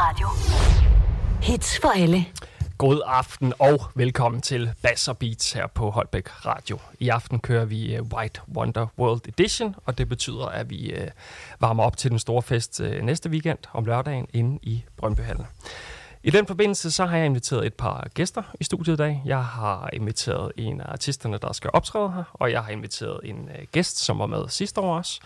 Radio. Hits for alle. God aften og velkommen til Bass og Beats her på Holbæk Radio. I aften kører vi øh, White Wonder World Edition, og det betyder, at vi øh, varmer op til den store fest øh, næste weekend om lørdagen inde i Brøndbyhallen. I den forbindelse så har jeg inviteret et par gæster i studiet i dag. Jeg har inviteret en af artisterne, der skal optræde her, og jeg har inviteret en gæst, som var med sidste år også.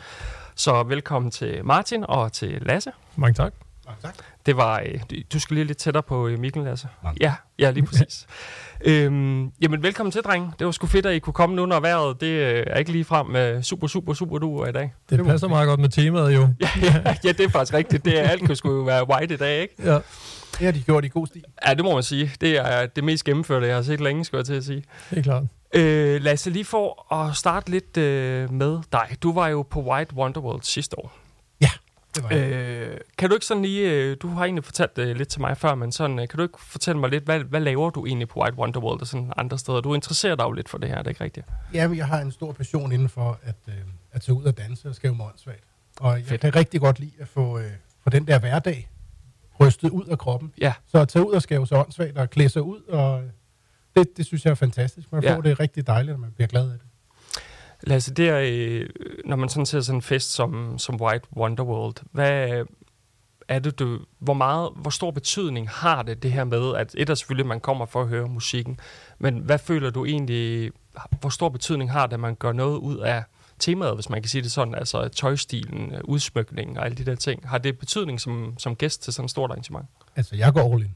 Så velkommen til Martin og til Lasse. Mange tak. Mange tak. Det var, øh, du skal lige lidt tættere på øh, Mikkel, Lasse. Mange. Ja, ja, lige præcis. øhm, jamen, velkommen til, drenge. Det var sgu fedt, at I kunne komme nu, når vejret det øh, er ikke lige frem med super, super, super duer i dag. Det, det passer meget godt med temaet, jo. ja, ja, ja, det er faktisk rigtigt. Det er, alt kunne sgu være white i dag, ikke? Ja. Det har de gjort i god stil. Ja, det må man sige. Det er det mest gennemførte, jeg har set længe, skulle jeg til at sige. Det er klart. Øh, Lasse, lige for at starte lidt øh, med dig. Du var jo på White Wonderworld sidste år. Ja, det var. Øh, kan du ikke sådan lige, øh, du har egentlig fortalt øh, lidt til mig før, men sådan, øh, kan du ikke fortælle mig lidt, hvad, hvad laver du egentlig på White Wonderworld og sådan andre steder? Du interesserer dig jo lidt for det her, er det ikke rigtigt? Jamen, jeg har en stor passion inden for at, øh, at tage ud og danse og skrive mig åndssvagt. Og jeg Fedt. kan rigtig godt lide at få, øh, få den der hverdag rystet ud af kroppen. Ja. Så at tage ud og skæve sig åndssvagt og klæde sig ud og det, det synes jeg er fantastisk. Man ja. får det rigtig dejligt, når man bliver glad af det. Lasse, det er, øh, når man sådan ser sådan en fest som, som White Wonderworld, hvad er det, du, hvor, meget, hvor stor betydning har det, det her med, at et er selvfølgelig, at man kommer for at høre musikken, men hvad føler du egentlig, hvor stor betydning har det, at man gør noget ud af temaet, hvis man kan sige det sådan, altså tøjstilen, udsmykningen og alle de der ting. Har det betydning som, som gæst til sådan et stort arrangement? Altså, jeg går all in.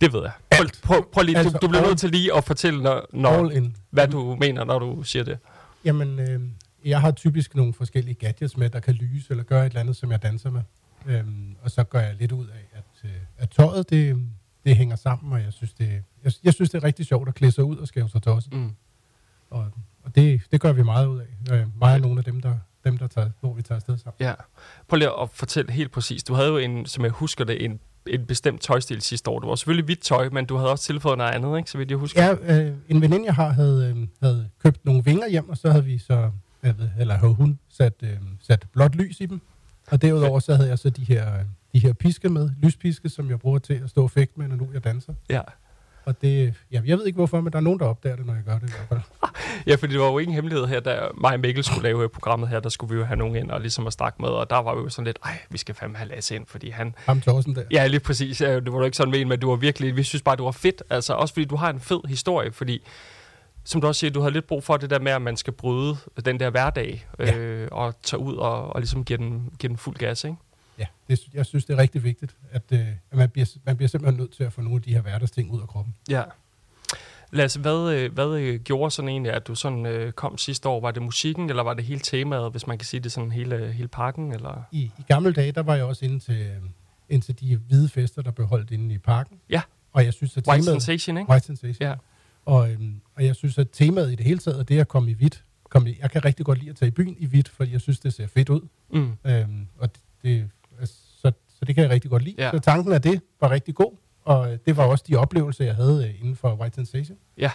Det ved jeg. Prøv, prøv, prøv lige, altså, du, du bliver nødt til lige at fortælle, når, når, in. hvad du mener, når du siger det. Jamen, øh, jeg har typisk nogle forskellige gadgets med, der kan lyse eller gøre et eller andet, som jeg danser med. Øhm, og så gør jeg lidt ud af, at, øh, at tøjet, det, det hænger sammen, og jeg synes, det, jeg, jeg synes, det er rigtig sjovt at klæde sig ud og skæve sig tosset. Mm. Og, og det, det gør vi meget ud af. Øh, meget af nogle af dem, der, dem, der tager, hvor vi tager afsted sammen. Ja. Prøv lige at fortælle helt præcis. Du havde jo en, som jeg husker det, en en bestemt tøjstil sidste år. Det var selvfølgelig hvidt tøj, men du havde også tilføjet noget andet, ikke? så vidt jeg husker. Ja, øh, en veninde, jeg har, havde, øh, havde købt nogle vinger hjem, og så havde vi så, jeg ved, eller havde hun sat, øh, sat blåt lys i dem. Og derudover så havde jeg så de her, de her piske med, lyspiske, som jeg bruger til at stå og fægte med, når nu jeg danser. Ja. Og det, ja, jeg ved ikke hvorfor, men der er nogen, der opdager det, når jeg gør det i hvert fald. ja, fordi det var jo ingen hemmelighed her, da mig og Mikkel skulle lave programmet her, der skulle vi jo have nogen ind og ligesom at snakke med, og der var vi jo sådan lidt, ej, vi skal fandme have Lasse ind, fordi han... Ham Thorsen der. Ja, lige præcis. Ja, det var du ikke sådan med, men du var virkelig, vi synes bare, du var fedt, altså også fordi du har en fed historie, fordi som du også siger, du har lidt brug for det der med, at man skal bryde den der hverdag, ja. øh, og tage ud og, og ligesom give den, give den fuld gas, ikke? Ja, det, jeg synes, det er rigtig vigtigt, at, øh, at man, bliver, man bliver simpelthen nødt til at få nogle af de her hverdagsting ud af kroppen. Ja. Lasse, hvad, øh, hvad øh, gjorde sådan egentlig, at du sådan øh, kom sidste år? Var det musikken, eller var det hele temaet, hvis man kan sige det sådan hele, hele parken? Eller? I, I gamle dage, der var jeg også inde til, inde til de hvide fester, der blev holdt inde i parken. Ja. Og jeg synes, at temaet, White Sensation, ikke? White Sensation. Ja. Og, øhm, og jeg synes, at temaet i det hele taget, det at komme i hvidt, komme i, jeg kan rigtig godt lide at tage i byen i hvidt, fordi jeg synes, det ser fedt ud. Mm. Øhm, og det, det, så, det kan jeg rigtig godt lide. Ja. Så tanken af det var rigtig god. Og det var også de oplevelser, jeg havde øh, inden for White Sensation. Ja.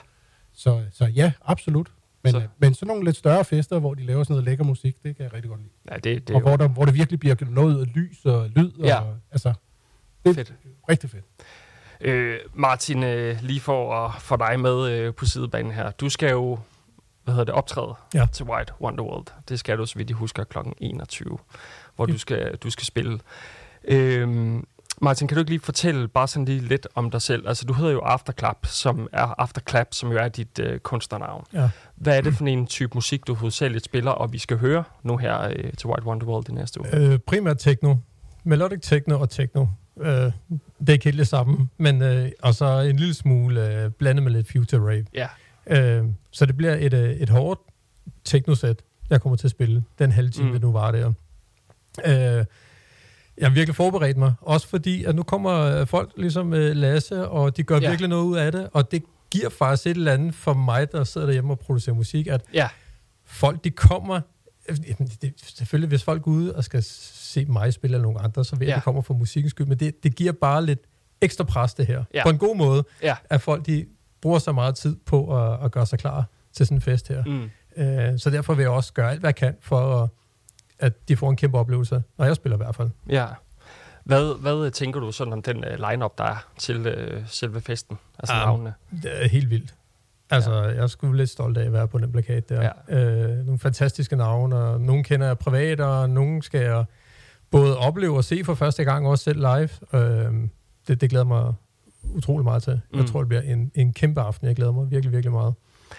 Så, så ja, absolut. Men så. Øh, men sådan nogle lidt større fester, hvor de laver sådan noget lækker musik, det kan jeg rigtig godt lide. Ja, det, det og hvor, der, hvor det virkelig bliver noget af lys og lyd. Ja. Og, altså, det er fedt. rigtig fedt. Øh, Martin, øh, lige for at få dig med øh, på sidebanen her. Du skal jo hvad hedder det, optræde ja. til White Wonderworld. Det skal du, så vidt jeg husker, kl. 21, hvor ja. du, skal, du skal spille. Øh, Martin, kan du ikke lige fortælle bare sådan lige lidt om dig selv? Altså, du hedder jo Afterclap, som er Afterclap, som jo er dit øh, kunstnernavn. Ja. Hvad er det for en type musik, du hovedsageligt spiller, og vi skal høre nu her øh, til White Wonderworld i næste uge? Øh, primært techno. Melodic techno og techno. Øh, det er ikke helt det samme, men øh, og så en lille smule øh, blandet med lidt future rave. Ja. Øh, så det bliver et, øh, et hårdt techno-sæt, jeg kommer til at spille den halve time, mm. det nu var der. Øh, jeg har virkelig forberedt mig, også fordi, at nu kommer øh, folk ligesom øh, Lasse, og de gør ja. virkelig noget ud af det, og det giver faktisk et eller andet for mig, der sidder derhjemme og producerer musik, at ja. folk, de kommer, øh, det, selvfølgelig hvis folk går ud og skal se mig spille eller nogen andre, så ved jeg, ja. at det kommer for musikkens skyld, men det, det giver bare lidt ekstra pres det her, ja. på en god måde, ja. at folk, de bruger så meget tid på at, at gøre sig klar til sådan en fest her. Mm. Uh, så derfor vil jeg også gøre alt, hvad jeg kan for at at de får en kæmpe oplevelse, når jeg spiller i hvert fald. Ja. Hvad, hvad tænker du sådan om den uh, line-up, der er til uh, selve festen? Altså Ah, navnene? Det er helt vildt. Altså, ja. jeg er sgu lidt stolt af at være på den plakat der. Ja. Øh, nogle fantastiske navne, og nogle kender jeg privat, og nogle skal jeg både opleve og se for første gang, også selv live. Øh, det, det glæder mig utrolig meget til. Mm. Jeg tror, det bliver en, en kæmpe aften. Jeg glæder mig virkelig, virkelig meget.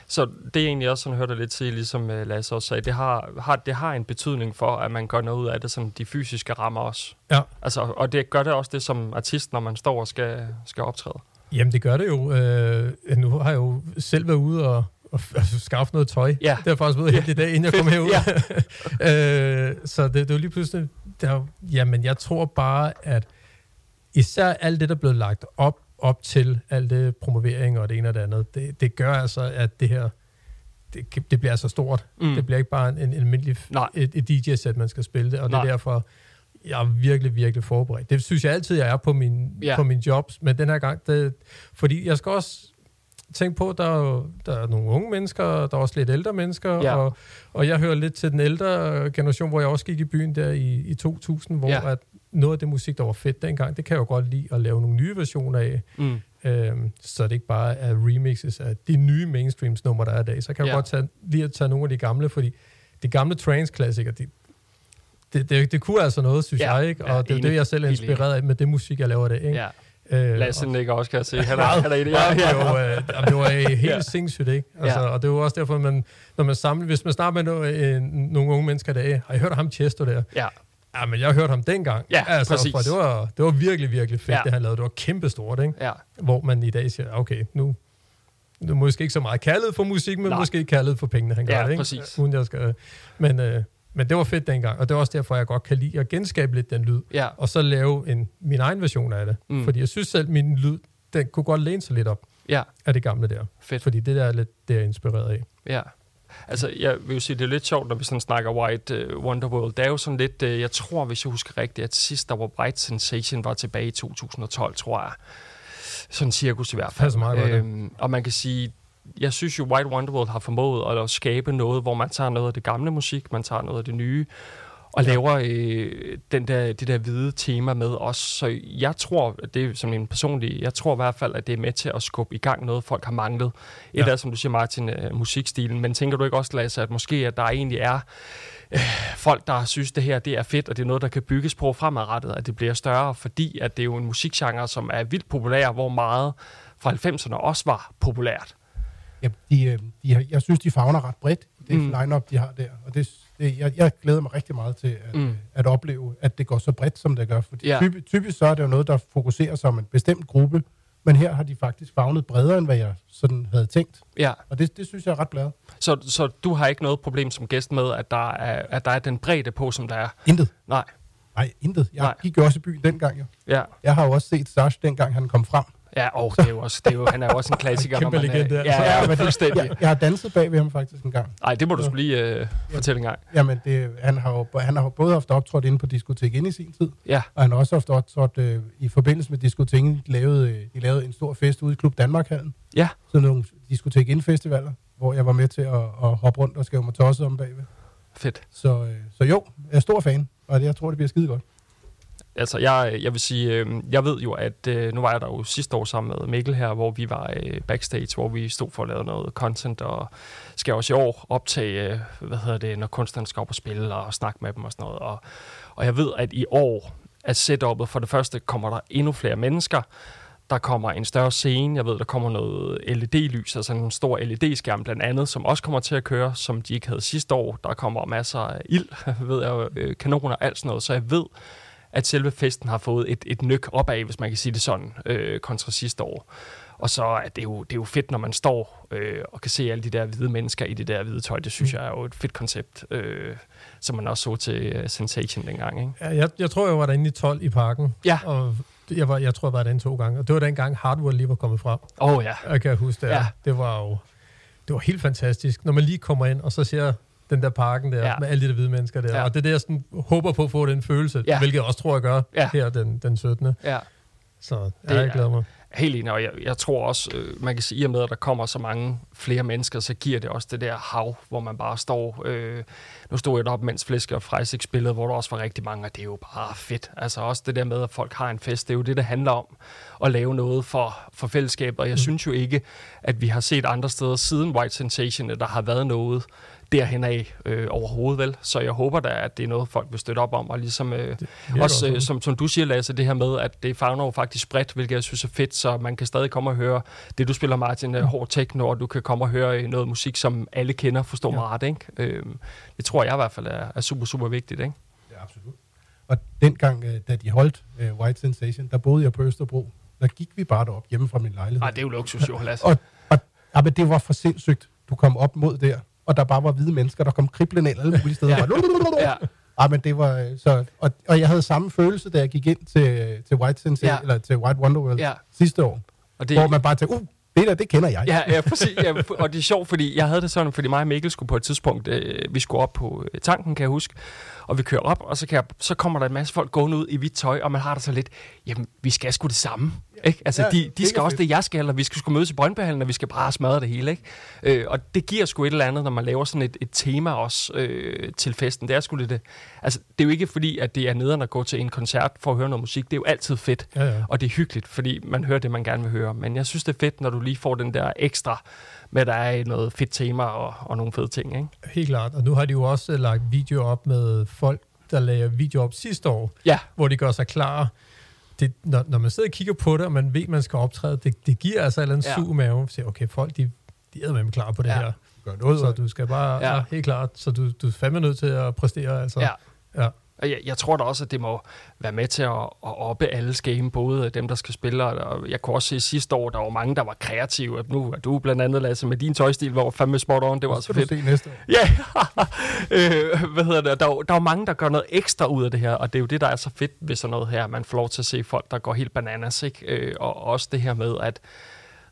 Så det er egentlig også sådan, hørte jeg lidt til, ligesom uh, Lasse også sagde, det har, har, det har en betydning for, at man gør noget ud af det, som de fysiske rammer også. Ja. Altså, og det gør det også det som artist, når man står og skal, skal optræde. Jamen, det gør det jo. Øh, nu har jeg jo selv været ude og, og, og skaffe noget tøj. Ja. Det har jeg faktisk været helt i dag, inden jeg kom herud. Ja. øh, så det, det var lige pludselig... Der, jamen, jeg tror bare, at især alt det, der er blevet lagt op, op til, alt det promovering og det ene og det andet, det, det gør altså, at det her, det, det bliver så stort. Mm. Det bliver ikke bare en, en almindelig Nej. et, et DJ-sæt, man skal spille det, og det Nej. er derfor, jeg er virkelig, virkelig forberedt. Det synes jeg altid, jeg er på min, Ja. på min jobs, men den her gang, det, fordi jeg skal også tænke på, der er, der er nogle unge mennesker, der er også lidt ældre mennesker, Ja. og, og jeg hører lidt til den ældre generation, hvor jeg også gik i byen der i, i 2000, hvor Ja. at noget af det musik, der var fedt dengang, det kan jeg jo godt lide at lave nogle nye versioner af, Mm. øhm, så det ikke bare er remixes af de nye mainstreams numre, der er i dag. Så kan jeg Ja. ja. godt tage, lige at tage nogle af de gamle, fordi de gamle trance-klassikere, de, det, det, det kunne altså noget, synes Ja. jeg, ikke? Ja, Og det er jo det, jeg selv er inspireret af med det musik, jeg laver i dag, ikke? Ja. Øh, Lasse og- nikker også, kan jeg se. Han er, han er i det. Ja, ja. øh, jamen, det var øh, helt Ja. ja. sindssygt, ikke? Altså, Ja. ja. Og det var også derfor, man, når man samler, hvis man snakker med no, øh, nogle unge mennesker, der har I hørt ham Chesto der? ja. Ja, men jeg har hørt ham dengang. Ja, altså, præcis. For det, var, det var virkelig, virkelig fedt, Ja. det han lavede. Det var kæmpestort, ikke? ja. Hvor man i dag siger, okay, nu, nu er måske ikke så meget kaldet for musik, men Nej. Måske kaldet for pengene, han gør Ja, det, ikke? præcis. Uden jeg skal, men, øh, men det var fedt dengang, og det er også derfor, jeg godt kan lide at genskabe lidt den lyd, Ja. og så lave en, min egen version af det. Mm. Fordi jeg synes selv, min lyd, den kunne godt læne sig lidt op Ja. af det gamle der. Fedt. Fordi det der er lidt det, jeg er inspireret af. Ja. Altså, jeg vil jo sige, det er lidt sjovt, når vi sådan snakker White uh, Wonderworld. Det er jo sådan lidt, uh, jeg tror, hvis jeg husker rigtigt, at sidst der var Bright Sensation var tilbage i 2012, tror jeg. Sådan cirkus i hvert fald. Passer meget godt, øhm, og man kan sige, jeg synes jo, White Wonderworld har formået at skabe noget, hvor man tager noget af det gamle musik, man tager noget af det nye, og laver øh, den der, det der hvide tema med os. Så jeg tror, at det er som en personlig, jeg tror i hvert fald, at det er med til at skubbe i gang noget, folk har manglet. Et Ja. er, som du siger, Martin, øh, musikstilen, men tænker du ikke også, Lasse, at måske at der egentlig er øh, folk, der synes, det her det er fedt, og det er noget, der kan bygges på fremadrettet, at det bliver større, fordi at det er jo en musikgenre, som er vildt populær, hvor meget fra 90'erne også var populært. Ja, de, øh, de, jeg synes, de fagner ret bredt i det mm. line-up, de har der. Og det, det, jeg, jeg glæder mig rigtig meget til at, Mm. at opleve, at det går så bredt, som det gør. Fordi Ja. typisk, typisk så er det jo noget, der fokuserer som en bestemt gruppe, men her har de faktisk fagnet bredere, end hvad jeg sådan havde tænkt. Ja, Og det, det synes jeg er ret glad. så, så du har ikke noget problem som gæst med, at der er, at der er den bredde på, som der er? Intet. Nej. Nej, intet. Jeg. Nej. gik jo også i byen dengang. Jo. Ja, Jeg har jo også set Sash, dengang han kom frem. Ja og det er jo også, det er jo, han er jo også en klassiker. Kæmpe når man, legende, Ja, altså. ja, men det- fuldstændig. Jeg, jeg har danset bag ved ham faktisk en gang. Nej, det må du skulle lige øh, fortælle en gang. Jamen, det, han, har jo, han har jo både haft optrådt inde på diskotek inde i sin tid, Ja, og han har også haft optrådt øh, i forbindelse med diskoteket. De lavede, øh, de lavede en stor fest ude i Klub Danmark-hallen. ja, Sådan nogle diskotek ind festivaler hvor jeg var med til at, at hoppe rundt og skæve mig tosset om bagved. fedt. Så, øh, så jo, jeg er stor fan, og det, jeg tror, det bliver skide godt. Altså, jeg, jeg vil sige, øh, jeg ved jo, at øh, nu var jeg der jo sidste år sammen med Mikkel her, hvor vi var øh, backstage, hvor vi stod for at lave noget content, og skal også i år optage, øh, hvad hedder det, når kunstnerne skal op og spille og snakke med dem og sådan noget. Og, og jeg ved, at i år er setupet for det første, kommer der endnu flere mennesker, der kommer en større scene, jeg ved, der kommer noget LED-lys, altså en stor LED-skærm blandt andet, som også kommer til at køre, som de ikke havde sidste år. Der kommer masser af ild, ved jeg, kanoner kanoner, alt sådan noget, så jeg ved, at selve festen har fået et, et nyk opad, hvis man kan sige det sådan, øh, kontra sidste år. Og så er det jo, det er jo fedt, når man står øh, og kan se alle de der hvide mennesker i det der hvide tøj. Det synes Mm. jeg er jo et fedt koncept, øh, som man også så til uh, Sensation dengang. Ikke? Ja, jeg, jeg tror, jeg var derinde i 12 i parken. Ja. Og jeg, var, jeg tror, jeg var derinde to gange. Og det var dengang Hardware lige var kommet frem. Åh oh, ja. Jeg kan huske det. Ja. Ja. Det var jo det var helt fantastisk. Når man lige kommer ind, og så ser den der parken der, Ja. med alle de der hvide mennesker der. Ja. Og det er det, jeg sådan, håber på at få den følelse, Ja. hvilket jeg også tror, jeg gør Ja. her den, den 17. ja. Så Det ja, jeg er- glæder mig. Helt enig, og jeg, jeg tror også, øh, man kan sige, at med, at der kommer så mange flere mennesker, så giver det også det der hav, hvor man bare står... Øh, nu stod jeg deroppe, mens Flæske og Freisig spillede, hvor der også var rigtig mange, og det er jo bare fedt. Altså også det der med, at folk har en fest, det er jo det, det handler om, at lave noget for, for fællesskabet. Og jeg mm. synes jo ikke, at vi har set andre steder siden White Sensation, at der har været noget, derhen af øh, overhovedet, vel? Så jeg håber da, at det er noget, folk vil støtte op om, og ligesom øh, også, øh, som, som du siger, Lasse, det her med, at det fagner jo faktisk bredt, hvilket jeg synes er fedt, så man kan stadig komme og høre det, du spiller, Martin, øh, hård techno, og du kan komme og høre noget musik, som alle kender, forstår ja. mig ret, ikke? Øh, det tror jeg i hvert fald er, er super, super vigtigt, ikke? Ja, absolut. Og dengang, øh, da de holdt uh, White Sensation, der boede jeg på Østerbro. Der gik vi bare derop hjemme fra min lejlighed. Nej, det er jo luksus, jo, Lasse. og, og, ja, men det var for sindssygt. Du kom op mod der, og der bare var hvide mennesker, der kom kriblende ind alle mulige steder. ja. ja. Ah, men det var øh, så, og, og jeg havde samme følelse, da jeg gik ind til, til White Sensei, ja. eller til White Wonderworld ja. sidste år. Og det, hvor man bare tænkte, uh, det der, det kender jeg. Ja, ja præcis. Ja, og det er sjovt, fordi jeg havde det sådan, fordi mig og Mikkel skulle på et tidspunkt, øh, vi skulle op på øh, tanken, kan jeg huske, og vi kører op, og så, kan jeg, så kommer der en masse folk gående ud i hvidt tøj, og man har det så lidt, jamen, vi skal sgu det samme. Ikke? Altså, ja, de, de skal også det, jeg skal, eller vi skal sgu mødes i Brøndbehallen, og vi skal bare smadre det hele. Ikke? Øh, og det giver sgu et eller andet, når man laver sådan et, et tema også øh, til festen. Det er sgu det. Altså, det er jo ikke fordi, at det er nederen at gå til en koncert for at høre noget musik. Det er jo altid fedt, ja, ja. og det er hyggeligt, fordi man hører det, man gerne vil høre. Men jeg synes, det er fedt, når du lige får den der ekstra med, at der er noget fedt tema og, og nogle fede ting. Ikke? Helt klart, og nu har de jo også lagt video op med folk, der lagde video op sidste år, ja. hvor de gør sig klar det, når, når man sidder og kigger på det, og man ved, man skal optræde, det, det giver altså en eller anden ja. sug mave. Så okay, folk, de, de er med klar på det ja. her. Gør noget, så du skal bare, ja. ja helt klart, så du, du er fandme nødt til at præstere. Altså. Ja. ja. Og jeg, jeg tror da også, at det må være med til at, at oppe alle game, både dem, der skal spille, og jeg kunne også se sidste år, der var mange, der var kreative. Nu er du blandt andet, Lasse, med din tøjstil, hvor fandme spot on, det var så fedt. Se næste år. Ja, øh, hvad hedder det? Der, der er mange, der gør noget ekstra ud af det her, og det er jo det, der er så fedt ved sådan noget her. Man får lov til at se folk, der går helt bananas, ikke? Øh, og også det her med, at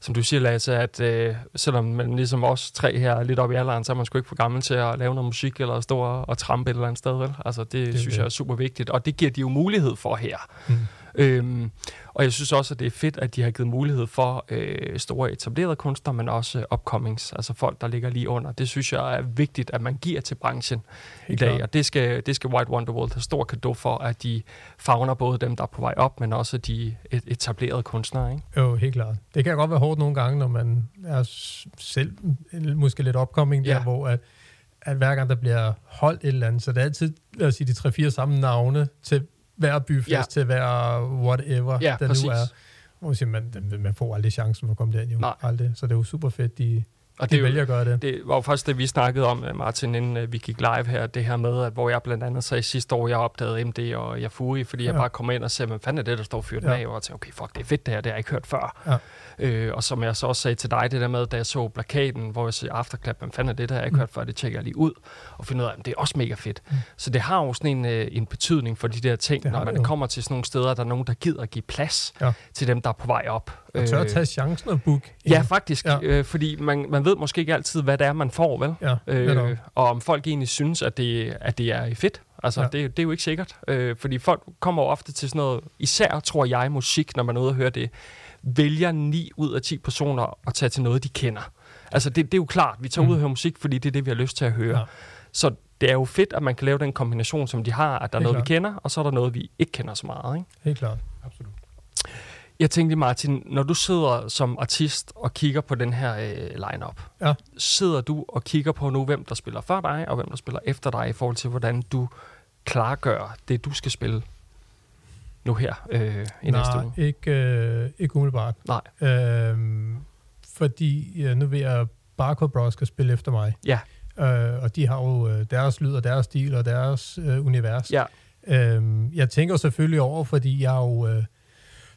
som du siger, Lasse, at øh, selvom man ligesom os tre her er lidt oppe i alderen, så er man sgu ikke for gammel til at lave noget musik eller stå og, og trampe et eller andet sted, vel? Altså, det, det synes det. jeg er super vigtigt, og det giver de jo mulighed for her. Mm. Øhm, og jeg synes også, at det er fedt, at de har givet mulighed for øh, store etablerede kunstnere, men også upcomings, altså folk, der ligger lige under. Det synes jeg er vigtigt, at man giver til branchen Helt i dag, klar. og det skal, det skal White Wonderworld have stor kado for, at de fagner både dem, der er på vej op, men også de etablerede kunstnere. Ikke? Jo, helt klart. Det kan godt være hårdt nogle gange, når man er selv måske lidt upcoming der, ja. hvor at, at hver gang der bliver holdt et eller andet, så det er altid, lad os sige, de tre-fire samme navne til hver byfest ja. til hver whatever, ja, der præcis. nu er. Hvor siger, man, man får aldrig chancen for at komme derind, jo. Nej. Aldrig. Så det er jo super fedt, de, og de det, vælger at gøre det. Det var jo faktisk det, vi snakkede om, øh, Martin, inden øh, vi gik live her, det her med, at hvor jeg blandt andet sagde sidste år, jeg opdagede MD og Yafuri, fordi ja. jeg bare kom ind og sagde, hvad fanden er det, der står fyrt ja. af, og tænkte, okay, fuck, det er fedt det her, det har jeg ikke hørt før. Ja. Øh, og som jeg så også sagde til dig, det der med, da jeg så plakaten, hvor jeg siger afterklap, hvad fanden er det, der jeg ikke mm. hørt før, det tjekker jeg lige ud, og finder ud af, at det er også mega fedt. Mm. Så det har jo sådan en, øh, en betydning for de der ting, når man kommer til sådan nogle steder, der er nogen, der gider at give plads ja. til dem, der er på vej op. Og tør at tage chancen og book. Ja, faktisk. Ja. Øh, fordi man, man ved måske ikke altid, hvad det er, man får, vel? Ja, øh, og om folk egentlig synes, at det, at det er fedt. Altså, ja. det, det er jo ikke sikkert. Øh, fordi folk kommer jo ofte til sådan noget, især tror jeg, musik, når man er ude og høre det, vælger 9 ud af 10 personer at tage til noget, de kender. Altså, det, det er jo klart, vi tager mm. ud og hører musik, fordi det er det, vi har lyst til at høre. Ja. Så det er jo fedt, at man kan lave den kombination, som de har, at der er noget, klart. vi kender, og så er der noget, vi ikke kender så meget. Ikke? Helt klart. Absolut. Jeg tænkte, Martin, når du sidder som artist og kigger på den her øh, line-up, ja. sidder du og kigger på nu, hvem der spiller før dig, og hvem der spiller efter dig, i forhold til, hvordan du klargør det, du skal spille nu her øh, i Nej, næste uge? ikke, øh, ikke umiddelbart. Nej. Øhm, fordi ja, nu ved jeg, at Barcode Bros skal spille efter mig. Ja. Øh, og de har jo øh, deres lyd og deres stil og deres øh, univers. Ja. Øhm, jeg tænker selvfølgelig over, fordi jeg jo... Øh,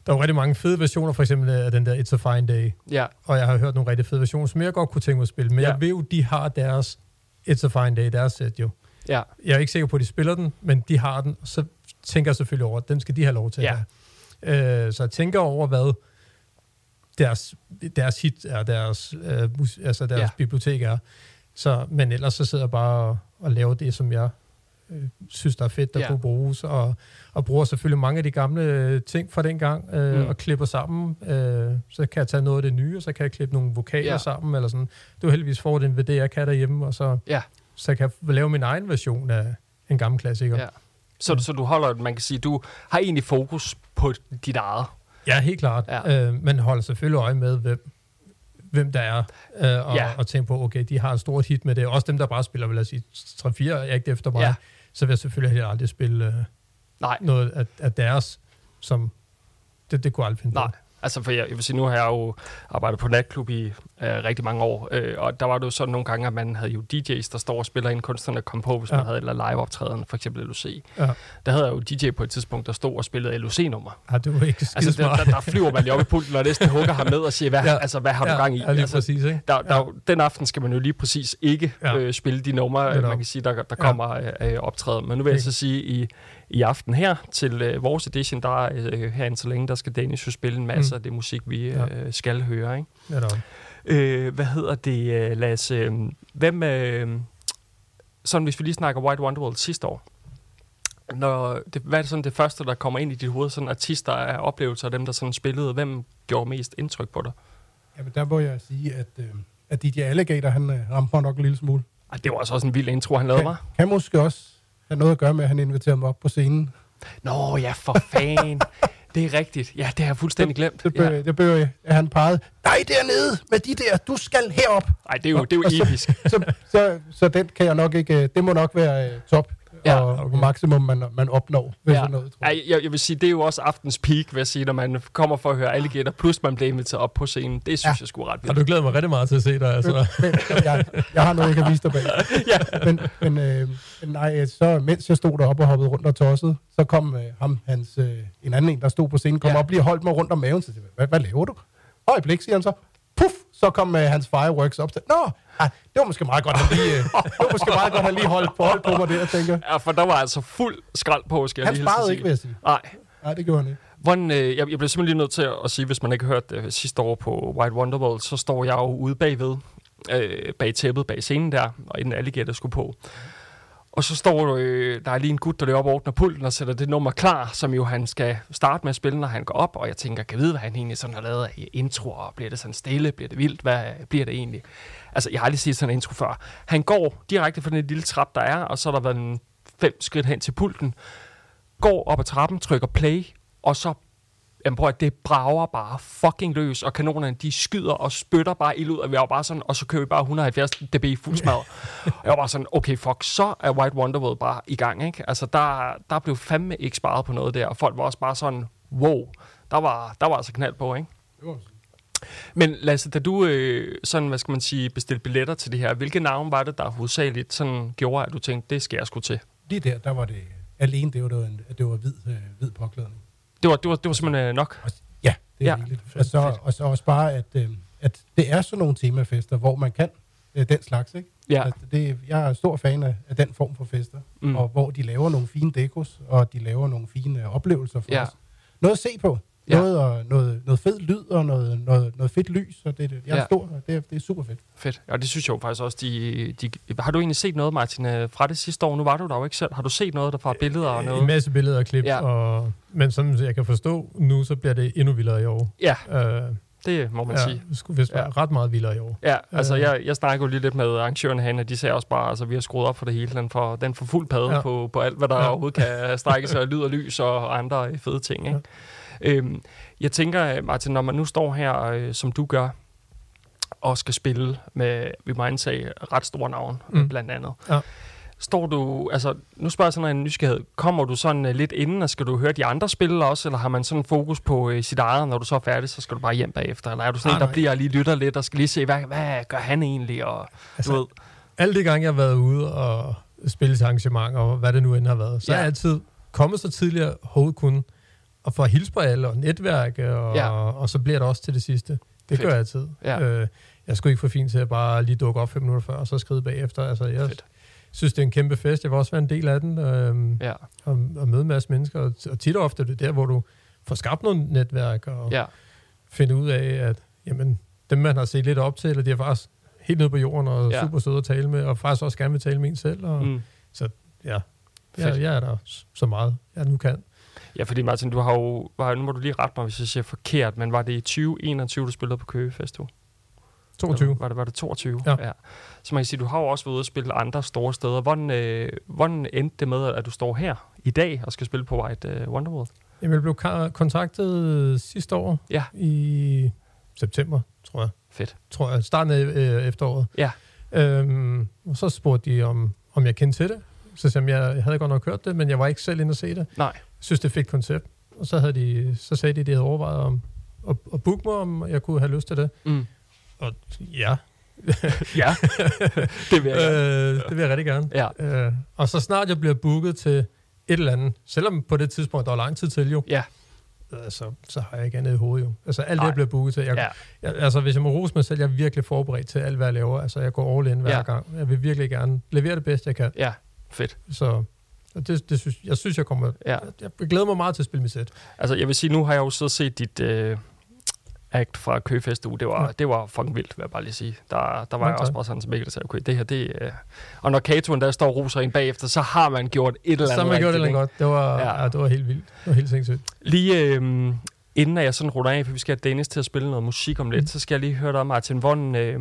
der er jo rigtig mange fede versioner, for eksempel af den der It's a Fine Day. Ja. Og jeg har hørt nogle rigtig fede versioner, som jeg godt kunne tænke mig at spille. Men ja. jeg ved jo, de har deres It's a Fine Day, deres sæt jo. Ja. Jeg er ikke sikker på, at de spiller den, men de har den, så tænker selvfølgelig over, at den skal de have lov til ja. at have. Øh, så jeg tænker over, hvad deres, deres hit er, deres, øh, mus, altså deres ja. bibliotek er. Så, men ellers så sidder jeg bare og, og laver det, som jeg øh, synes, der er fedt, der Ja. kunne bruges, og, og bruger selvfølgelig mange af de gamle øh, ting fra dengang, øh, Mm. og klipper sammen. Øh, så kan jeg tage noget af det nye, og så kan jeg klippe nogle vokaler Ja. sammen, eller sådan. Det er jo heldigvis fordelen ved det, jeg kan derhjemme, og så, Ja. så kan jeg lave min egen version af en gammel klassiker. Ja. Så, så du holder, man kan sige, du har egentlig fokus på dit eget. Ja, helt klart. Ja. Øh, men holder selvfølgelig øje med, hvem, hvem der er, øh, og, Ja. og tænker på, okay, de har et stort hit med det. Også dem, der bare spiller, vil jeg sige, 3-4 er ikke efter mig. Ja. Så vil jeg selvfølgelig heller aldrig spille øh, Nej, noget af, af deres, som det, det kunne aldrig finde nej. på. Altså, for jeg, jeg vil sige, nu har jeg jo arbejdet på natklub i øh, rigtig mange år, øh, og der var det jo sådan nogle gange, at man havde jo DJ's, der står og spiller ind, kunstnerne kom på, hvis ja. Ja. man havde eller live optræden, for eksempel LOC. Ja. Der havde jeg jo DJ på et tidspunkt, der stod og spillede LOC-nummer. Ja, det var ikke Altså, der, der, der, flyver man lige op i pulten, og næsten hugger ham ned og siger, hvad, ja. Ja. altså, hvad har du ja, gang i? Ja, lige altså, præcis, ikke? der, der, ja. Den aften skal man jo lige præcis ikke ja. Ja. øh, spille de numre, Netop. man kan sige, der, der Ja. kommer øh, øh, optræden. Men nu vil jeg så sige, i, i aften her til øh, vores edition, der er øh, herinde så længe, der skal Danish jo spille en masse mm. Af det musik, vi Ja. øh, skal høre. Ikke? Netop. Øh, hvad hedder det, øh, Lasse? Øh, hvem, øh, sådan hvis vi lige snakker White Wonderworld sidste år, når det, hvad er det sådan det første, der kommer ind i dit hoved, sådan artister af oplevelser af dem, der sådan spillede, hvem gjorde mest indtryk på dig? Jamen, der må jeg sige, at, øh, at DJ Alligator, han øh, ramte mig nok en lille smule. Ej, det var altså også en vild intro, han lavede mig. kan måske også have noget at gøre med, at han inviterede mig op på scenen. Nå ja, for fan. det er rigtigt. Ja, det har jeg fuldstændig glemt. Det bør, Ja. det at han pegede, nej dernede med de der, du skal herop. Ej, det er jo, det er jo Og så- episk. Så, så, så den kan jeg nok ikke, øh, det må nok være øh, top, Ja, ja, og, okay. og maksimum, man, man opnår ved Ja. ja. sådan noget, tror jeg. Ej, jeg, jeg vil sige, det er jo også aftens peak, vil jeg sige, når man kommer for at høre Alligator, plus man bliver inviteret op på scenen. Det synes ja. Ja. jeg sgu ret vildt. du glædet mig rigtig meget til at se dig, altså. Men, jeg, jeg har noget, jeg kan vise dig bag. ja. Men, men øh, men nej, så mens jeg stod deroppe og hoppede rundt og tossede, så kom øh, ham, hans, øh, en anden en, der stod på scenen, kom Ja. ja. op lige og holdt mig rundt om maven. Så jeg, hvad, hvad laver du? Øjeblik, siger han så. Puff, så kom øh, hans fireworks op. Nå, ah, det var måske meget godt, han lige, øh, det var måske meget godt, han lige holdt på, holdt på mig der, tænker ja, for der var altså fuld skrald på, skal jeg Han lige at sparede ikke, vil jeg sige. Nej. Nej, det gjorde han ikke. Hvordan, øh, jeg, jeg blev simpelthen lige nødt til at, at sige, hvis man ikke har hørt det sidste år på White Wonderworld, så står jeg jo ude bagved, øh, bag tæppet, bag scenen der, og inden Alligator skulle på. Og så står øh, der er lige en gut, der løber op og åbner pulten og sætter det nummer klar, som jo han skal starte med at spille, når han går op. Og jeg tænker, kan jeg vide, hvad han egentlig sådan har lavet af introer? Bliver det sådan stille? Bliver det vildt? Hvad bliver det egentlig? Altså, jeg har aldrig set sådan en intro før. Han går direkte fra den lille trap, der er, og så er der været en fem skridt hen til pulten. Går op ad trappen, trykker play, og så Jamen prøv at det brager bare fucking løs, og kanonerne de skyder og spytter bare ild ud, og vi var bare sådan, og så kører vi bare 170 dB fuld smad. jeg var bare sådan, okay fuck, så er White Wonderworld bare i gang, ikke? Altså der, der blev fandme ikke sparet på noget der, og folk var også bare sådan, wow, der var, der var altså knald på, ikke? Det var Men Lasse, da du øh, sådan, hvad skal man sige, bestilte billetter til det her, hvilke navn var det, der hovedsageligt sådan gjorde, at du tænkte, det skal jeg sgu til? Lige der, der var det alene, det var, det var, en, det var hvid, øh, hvid påklædning. Det var, det var, det var simpelthen øh, nok. Og, ja, det er Ja. rigeligt. Og så, og så også bare, at, øh, at det er sådan nogle temafester, hvor man kan øh, den slags, ikke? Ja. Altså, det, jeg er stor fan af, af den form for fester, Mm. mm. og hvor de laver nogle fine dekos, og de laver nogle fine øh, oplevelser for Ja. os. Noget at se på. Ja. Noget, og, noget, noget fed lyd og noget, noget, noget fedt lys, og det, det, jeg er Ja. stor, og det, er- det er super fedt. Fedt. Og det synes jeg jo faktisk også, de, de... Har du egentlig set noget, Martin, øh, fra det sidste år? Nu var du der jo ikke selv. Har du set noget der fra billeder og En noget? masse billeder og klip, Ja. og, men som jeg kan forstå nu, så bliver det endnu vildere i år. Ja, Øh, det må man ja, sige. det skulle vist Ja. ret meget vildere i år. Ja, altså Øh. jeg, jeg snakker jo lige lidt med arrangørerne herinde, og de sagde også bare, altså vi har skruet op for det hele. Den får, den får fuld padde ja. På, på alt, hvad der ja. Overhovedet kan strække sig lyd og lys og andre øh, fede ting. Ikke? Ja. Øhm, jeg tænker, Martin, når man nu står her, øh, som du gør, og skal spille med, vi må antage, ret store navn, mm. Blandt andet. Ja. Står du, altså, nu spørger jeg sådan en nysgerrighed, kommer du sådan uh, lidt inden, og skal du høre de andre spille også, eller har man sådan fokus på uh, sit eget, når du så er færdig, så skal du bare hjem bagefter, eller er du sådan Nej, en, der nej. bliver og lige lytter lidt, og skal lige se, hvad, hvad gør han egentlig, og Altså, du ved, Alle de gange, jeg har været ude og spille til arrangementer, og hvad det nu end har været, så Ja. er jeg altid kommet så tidligere hovedet kun, og for at hilse på alle, og netværke, og, Ja. og så bliver det også til det sidste. Det Fedt. gør jeg altid. Ja. Øh, jeg skulle ikke for fint til at bare lige dukke op fem minutter før, og så skride bagefter. Altså, jeg Fedt. synes, det er en kæmpe fest. Jeg vil også være en del af den, øhm, ja, og, og møde en masse mennesker. Og, og tit og ofte er det der, hvor du får skabt noget netværk, og ja, finde ud af, at jamen, dem, man har set lidt op til, eller de er faktisk helt nede på jorden, og Ja. super søde at tale med, og faktisk også gerne vil tale med en selv. Og, mm. ja, Jeg, jeg er der så meget, jeg nu kan. Ja, fordi Martin, du har jo... Var, nu må du lige rette mig, hvis jeg siger forkert, men var det i 2021, du spillede på Køge Festival? 22. Var det, var det 22? Ja. ja. Så man kan sige, du har jo også været ude og spille andre store steder. Hvordan, øh, hvordan endte det med, at du står her i dag og skal spille på White øh, Wonderworld? Jamen, jeg blev kontaktet sidste år Ja. i september, tror jeg. Fedt. Tror jeg, starten af øh, efteråret. Ja. Øhm, og så spurgte de, om, om jeg kendte til det. Så sagde jeg, jeg havde godt nok hørt det, men jeg var ikke selv inde og se det. Nej. Synes, det er et fedt koncept. Og så, havde de, så sagde de, at de havde overvejet om at, at booke mig, om jeg kunne have lyst til det. Mm. Og ja, Ja, det vil jeg gerne. øh, det vil jeg rigtig gerne. Ja. Øh, og så snart jeg bliver booket til et eller andet, selvom på det tidspunkt, der var lang tid til jo, Ja. øh, så, har jeg ikke andet i hovedet jo. Altså alt det, Nej. jeg bliver booket til. Jeg, Ja. jeg, altså hvis jeg må rose mig selv, jeg er virkelig forberedt til alt, hvad jeg laver. Altså jeg går all in hver Ja. gang. Jeg vil virkelig gerne levere det bedste, jeg kan. Ja, fedt. Så og det, det synes, jeg synes, jeg kommer... Ja. Jeg, jeg glæder mig meget til at spille mit sæt. Altså, jeg vil sige, nu har jeg jo og set dit øh, act fra Køge Festival. Det var, Ja. det var fucking vildt, vil jeg bare lige sige. Der, der var jeg også bare sådan til Mikkel, sagde, okay, det her, det øh... Og når Katoen der står og roser en bagefter, så har man gjort et eller andet Så har man gjort det lidt godt. Det var, Ja. ja. Det var helt vildt. Det var helt sindssygt. Lige øh, inden jeg sådan runder af, for vi skal have Dennis til at spille noget musik om lidt, Mm. så skal jeg lige høre dig, Martin. Hvordan, øh,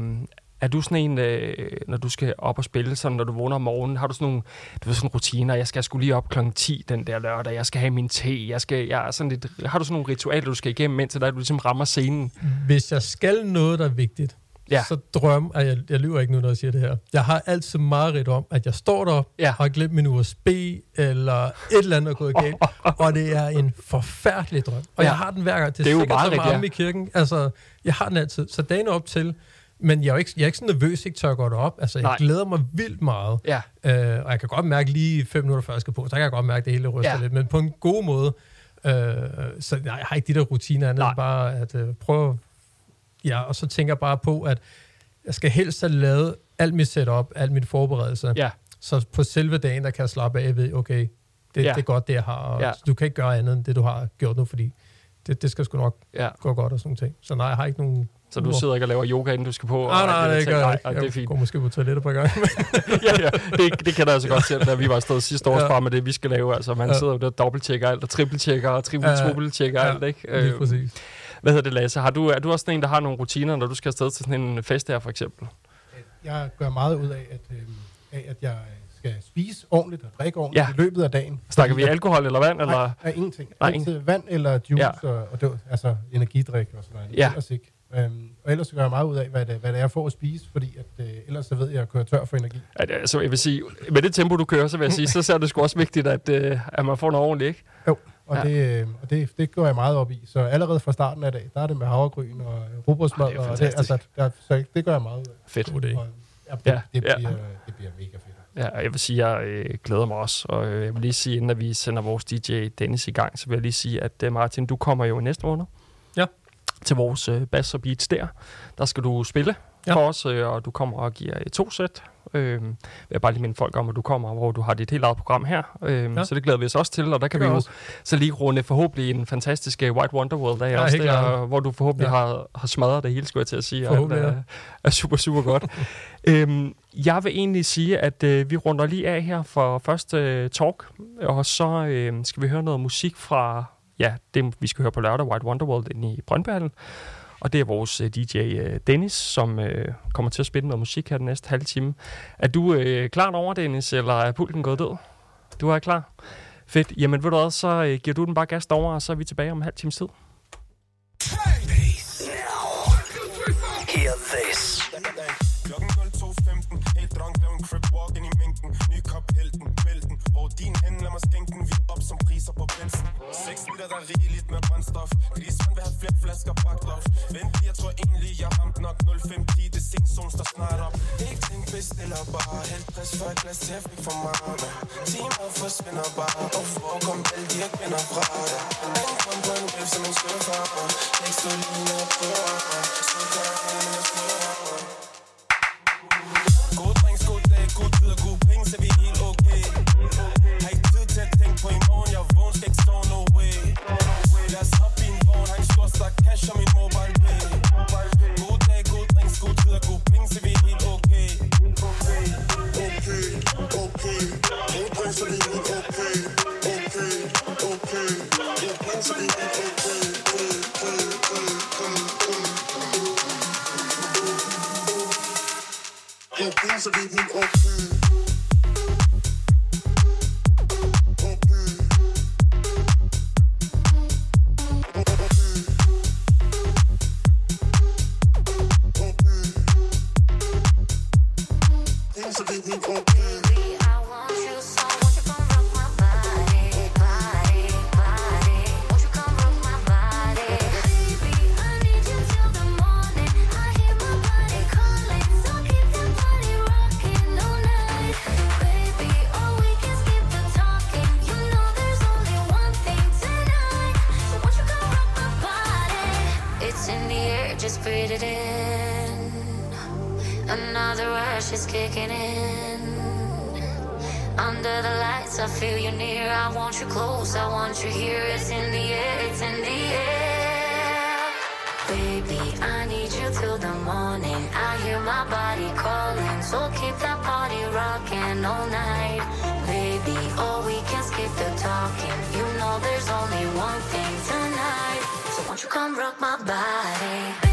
er du sådan en, øh, når du skal op og spille, sådan, når du vågner om morgenen, har du sådan nogle du ved, sådan rutiner? Jeg skal sgu lige op klokken 10 den der lørdag, jeg skal have min te, jeg skal, jeg er sådan lidt, har du sådan nogle ritualer, du skal igennem, indtil der, du ligesom rammer scenen? Hvis jeg skal noget, der er vigtigt, Ja. ja. så drøm, at jeg, jeg lyver ikke nu, når jeg siger det her. Jeg har altid meget om, at jeg står der Ja. har glemt min USB, eller et eller andet er gået galt, og det er en forfærdelig drøm. Og Ja. ja. jeg har den hver gang. Det er, Det er jo meget amme i kirken. Altså, jeg har den altid. Så dagen op til, men jeg er, ikke, jeg er ikke sådan nervøs, ikke tør at gå derop. Altså, jeg Nej. Glæder mig vildt meget. Ja, Øh, og jeg kan godt mærke lige fem minutter før jeg skal på, så kan jeg godt mærke, at det hele ryster Ja. lidt, men på en god måde. Øh, så jeg har ikke de der rutiner andet Nej. bare at øh, prøve... Ja, og så tænker jeg bare på, at jeg skal helst have lavet alt mit setup, alt mit forberedelse. ja, Så på selve dagen, der kan jeg slappe af ved, okay, det, Ja. det er godt, det jeg har. Og Ja. Du kan ikke gøre andet end det, du har gjort nu, fordi det, det skal sgu nok ja. gå godt og sådan nogle ting. Så nej, jeg har ikke nogen... Så du sidder ikke og laver yoga, inden du skal på? og Nej, nej, det, der gør jeg ikke. det er Jeg fint. går måske på toilettet på gang. ja, ja. Det, det kender jeg så godt selv, da vi var afsted sidste år Ja. bare med det, vi skal lave. Altså, man Ja. sidder jo der og dobbelttjekker alt, og trippeltjekker, og triple Ja. trippeltjekker Ja. alt, ikke? Lige Øh, præcis. Hvad hedder det, Lasse? Har du, er du også sådan en, der har nogle rutiner, når du skal afsted til sådan en fest her, for eksempel? Jeg gør meget ud af, at, øh, af, at jeg skal spise ordentligt og drikke ordentligt Ja. i løbet af dagen. Snakker vi alkohol eller vand? jeg, Eller? Nej, nej, ingenting. Nej, Altid vand eller juice, Ja. og, og det, altså energidrik og sådan noget. Ja. Ellers ikke. Øhm, og ellers så gør jeg meget ud af, hvad det, hvad det er for at spise, fordi at, øh, ellers så ved jeg, at jeg kører tør for energi. At, altså, jeg vil sige, med det tempo, du kører, så vil jeg sige, så er det sgu også vigtigt, at, øh, at man får noget ordentligt, ikke? Og, Ja. ja. det, øh, og det, det går jeg meget op i. Så allerede fra starten af dag, der er det med havregryn og rugbrødsmad. Ah, det er og det, altså, der, så det gør jeg meget ud af. Fedt. God idé. Og, ja, det, Ja, ja, det, ja. bliver, det bliver mega fedt. Ja, og jeg vil sige, at jeg øh, glæder mig også. Og øh, jeg vil lige sige, inden at vi sender vores DJ Dennis i gang, så vil jeg lige sige, at øh, Martin, du kommer jo i næste måned. Ja. Til vores øh, Bass og Beats der. Der skal du spille ja. Ja. for os, øh, og du kommer og giver øh, to sæt. Øh, vil jeg bare lige minde folk om, at du kommer, hvor du har dit helt eget program her. Øh, ja. Ja. Så det glæder vi os også til, og der kan vi gør jo også. så lige runde forhåbentlig en fantastisk øh, White Wonder World af Ja, også der, hvor du forhåbentlig ja. Ja. har, har smadret det hele, skulle jeg til at sige. og Forhåbentlig, alt er, er super, super godt. øhm, jeg vil egentlig sige, at øh, vi runder lige af her for første øh, talk, og så øh, skal vi høre noget musik fra, ja, det vi skal høre på lørdag, White Wonderworld inde i Brøndbyhallen. Og det er vores øh, uh, DJ uh, øh, Dennis, som uh, kommer til at spille noget musik her den næste halve time. Er du uh, klar over, Dennis, eller er pulten gået død? Du er klar? Fedt. Jamen ved du hvad, så uh, giver du den bare gas over, og så er vi tilbage om en halv times tid. Hear this. Din ende, lad mig skænke den Vi op som priser på bensin 6 liter, der er rigeligt med brændstof. Griseren vil have flere flasker bagt op. Vent, jeg tror egentlig, jeg ramt nok. 0510 Det er zone der snart op. Ikke tænk, bestiller bare Helt pres for et glas jeg fik for meget Timer forsvinder bare Og forekom alle de, her kvinder fra. Dig Den kom på en wave som en skuffer Ikke stå lige ned på Så gør jeg hen, men jeg slår God drinks, god dag, god tid og god Your wheels of evening open. lost in the air, just breathe it in. Another rush is kicking in. Under the lights, I feel you near. I want you close, I want you here. It's in the air, it's in the air. Baby, I need you till the morning. I hear my body calling, so keep that body rocking all night. Baby, oh, we can skip the talking. You know there's only one thing tonight. Won't you come rock my body?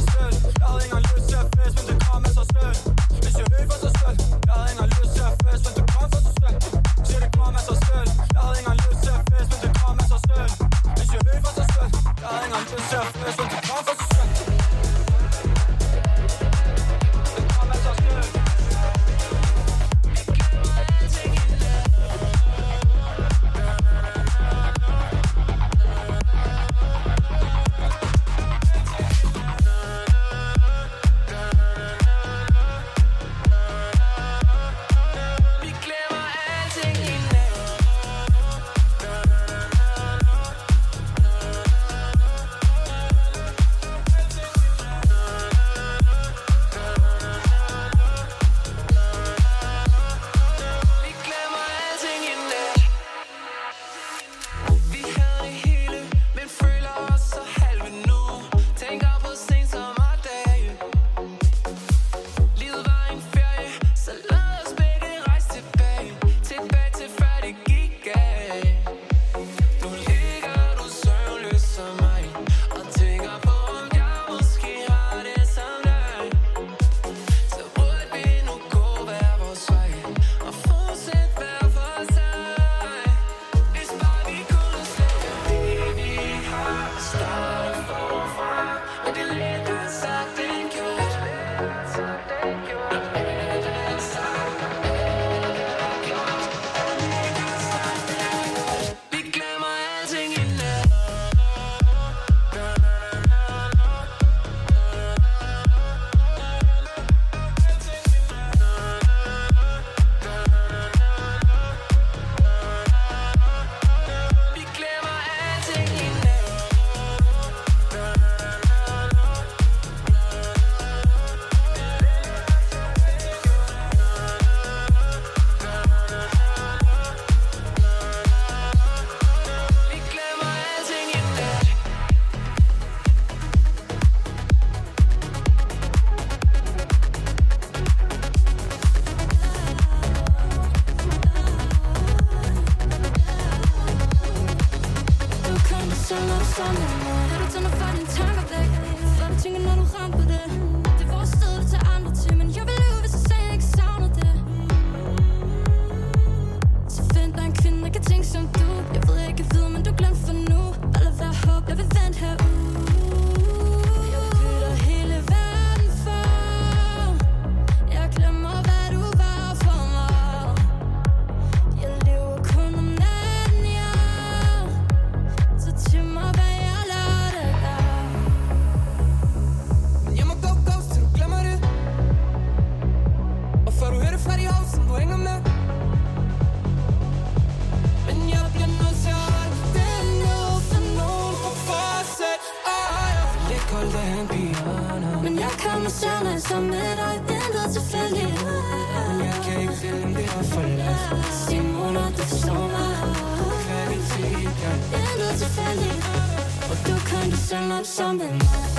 kan du sende op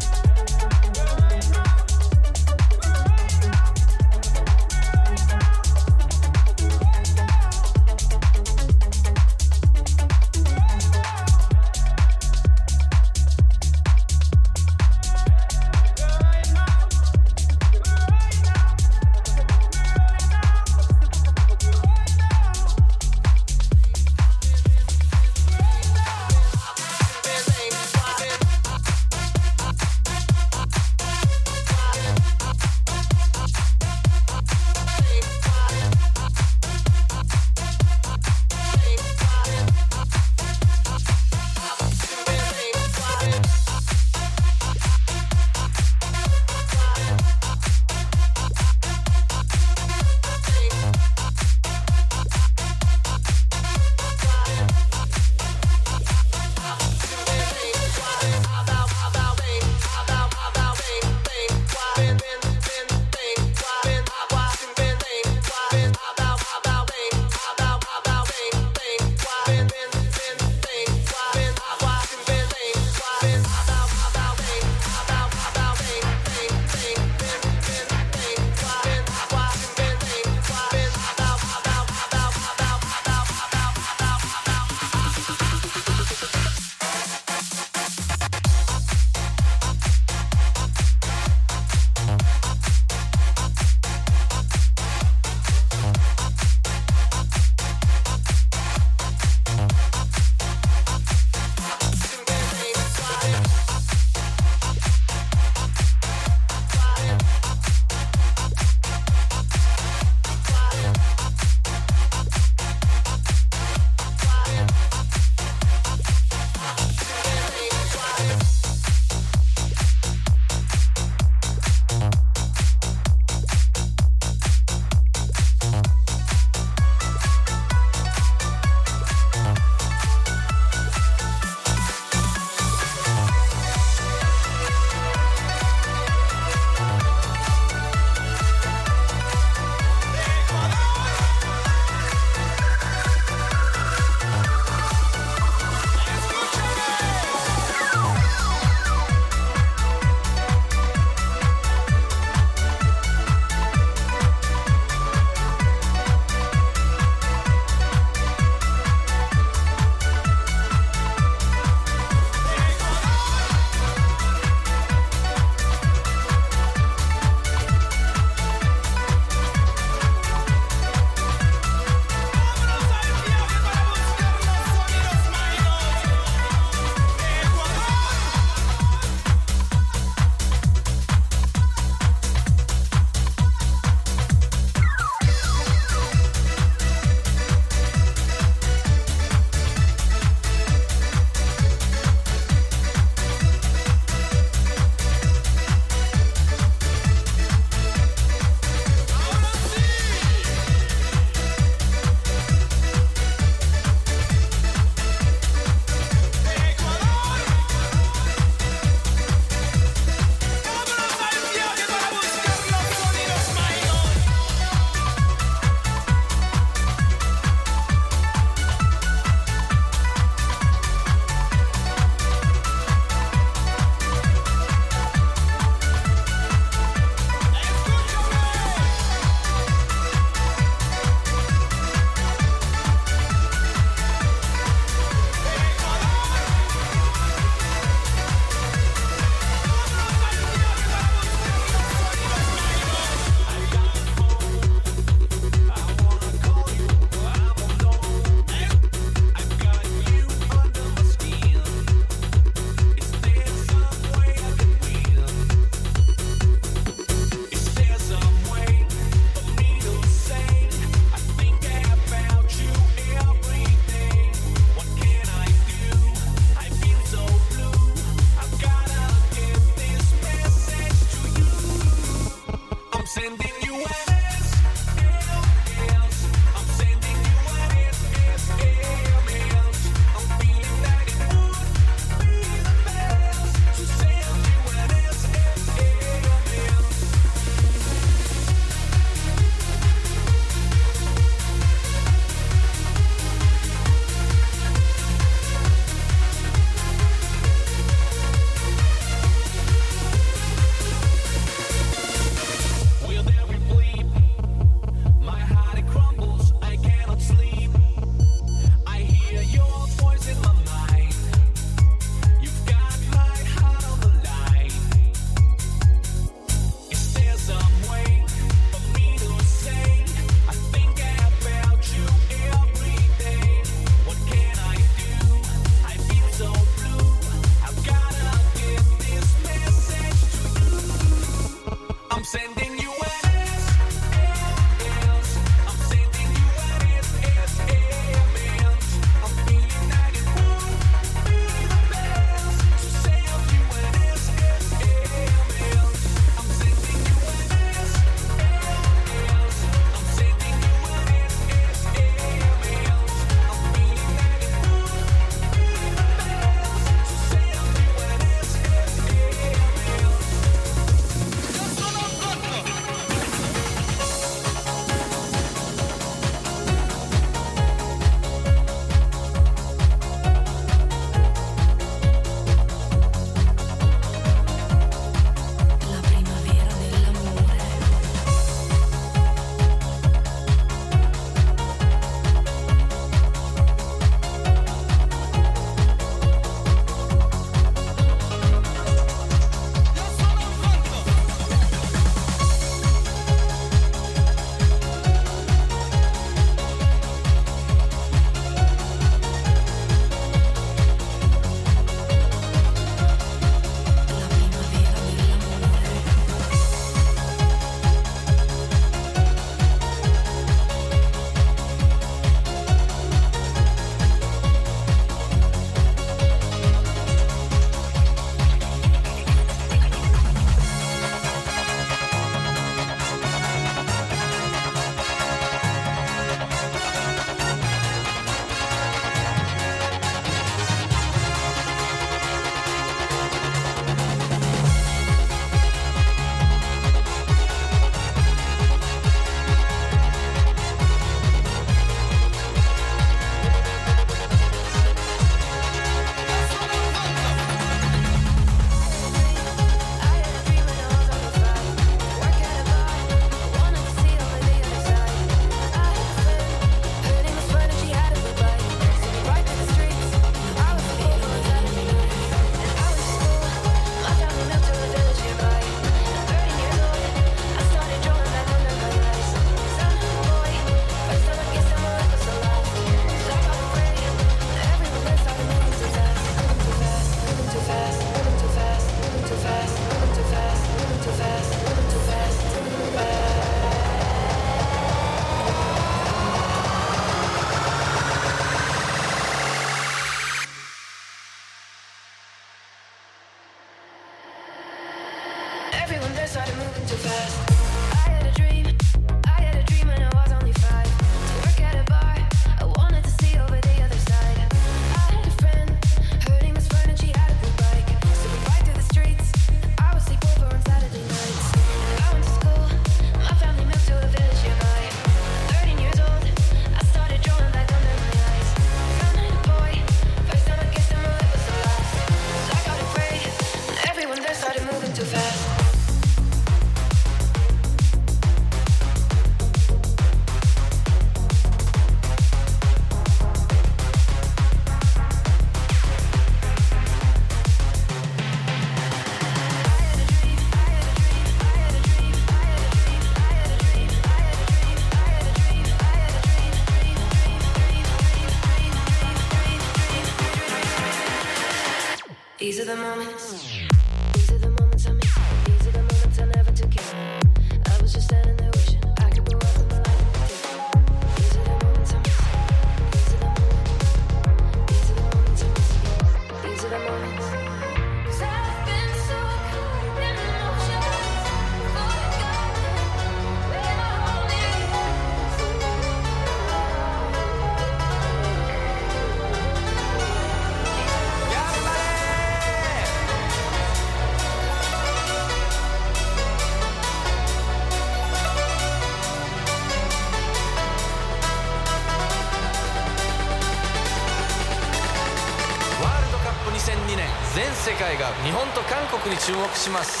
に注目します。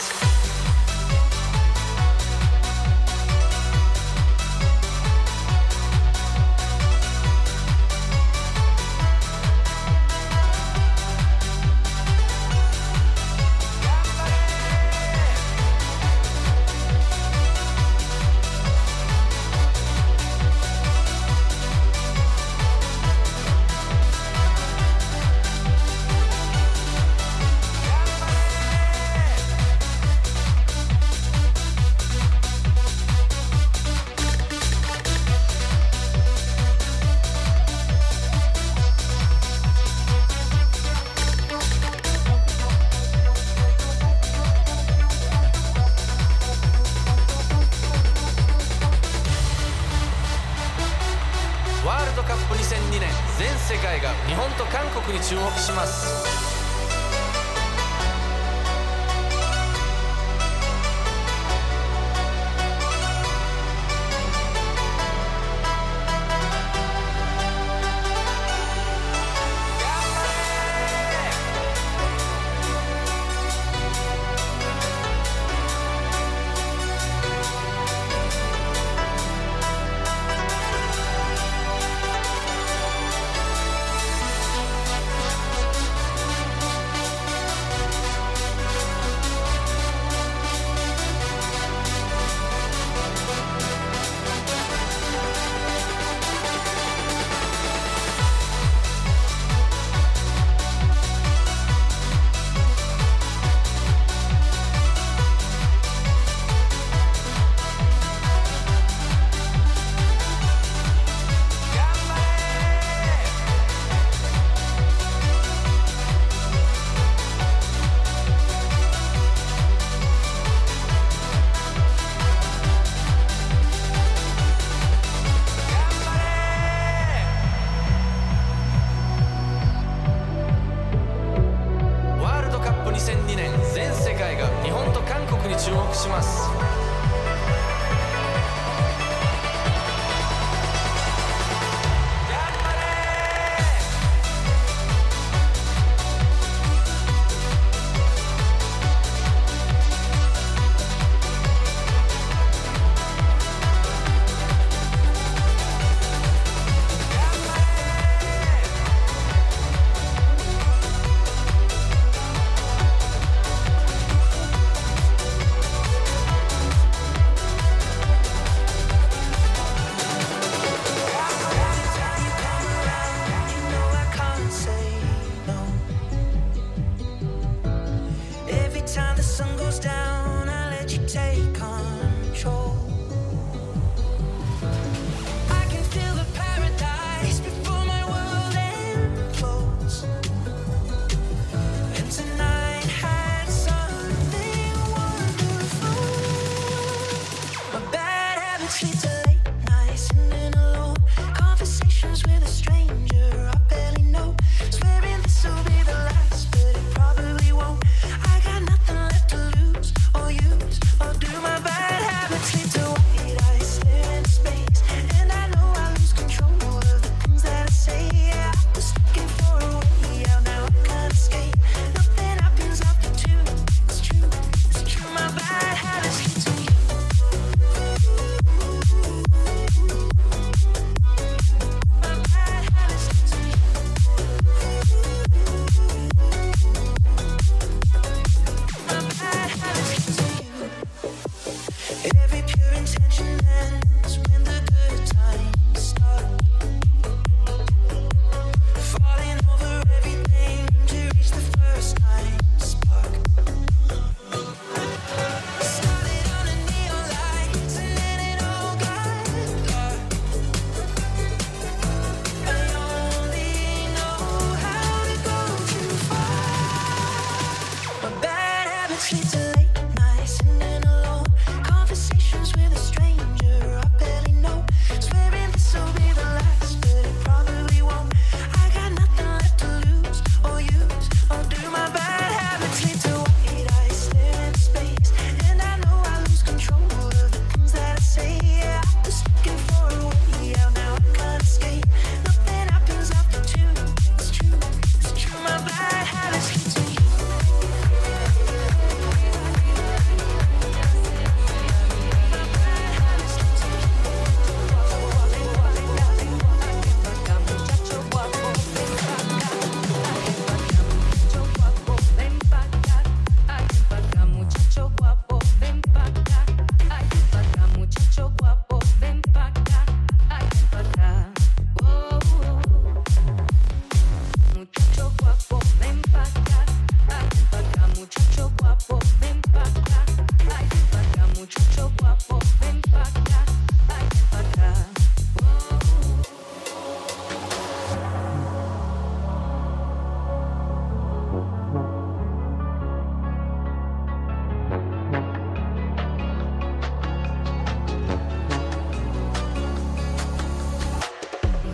に注目します。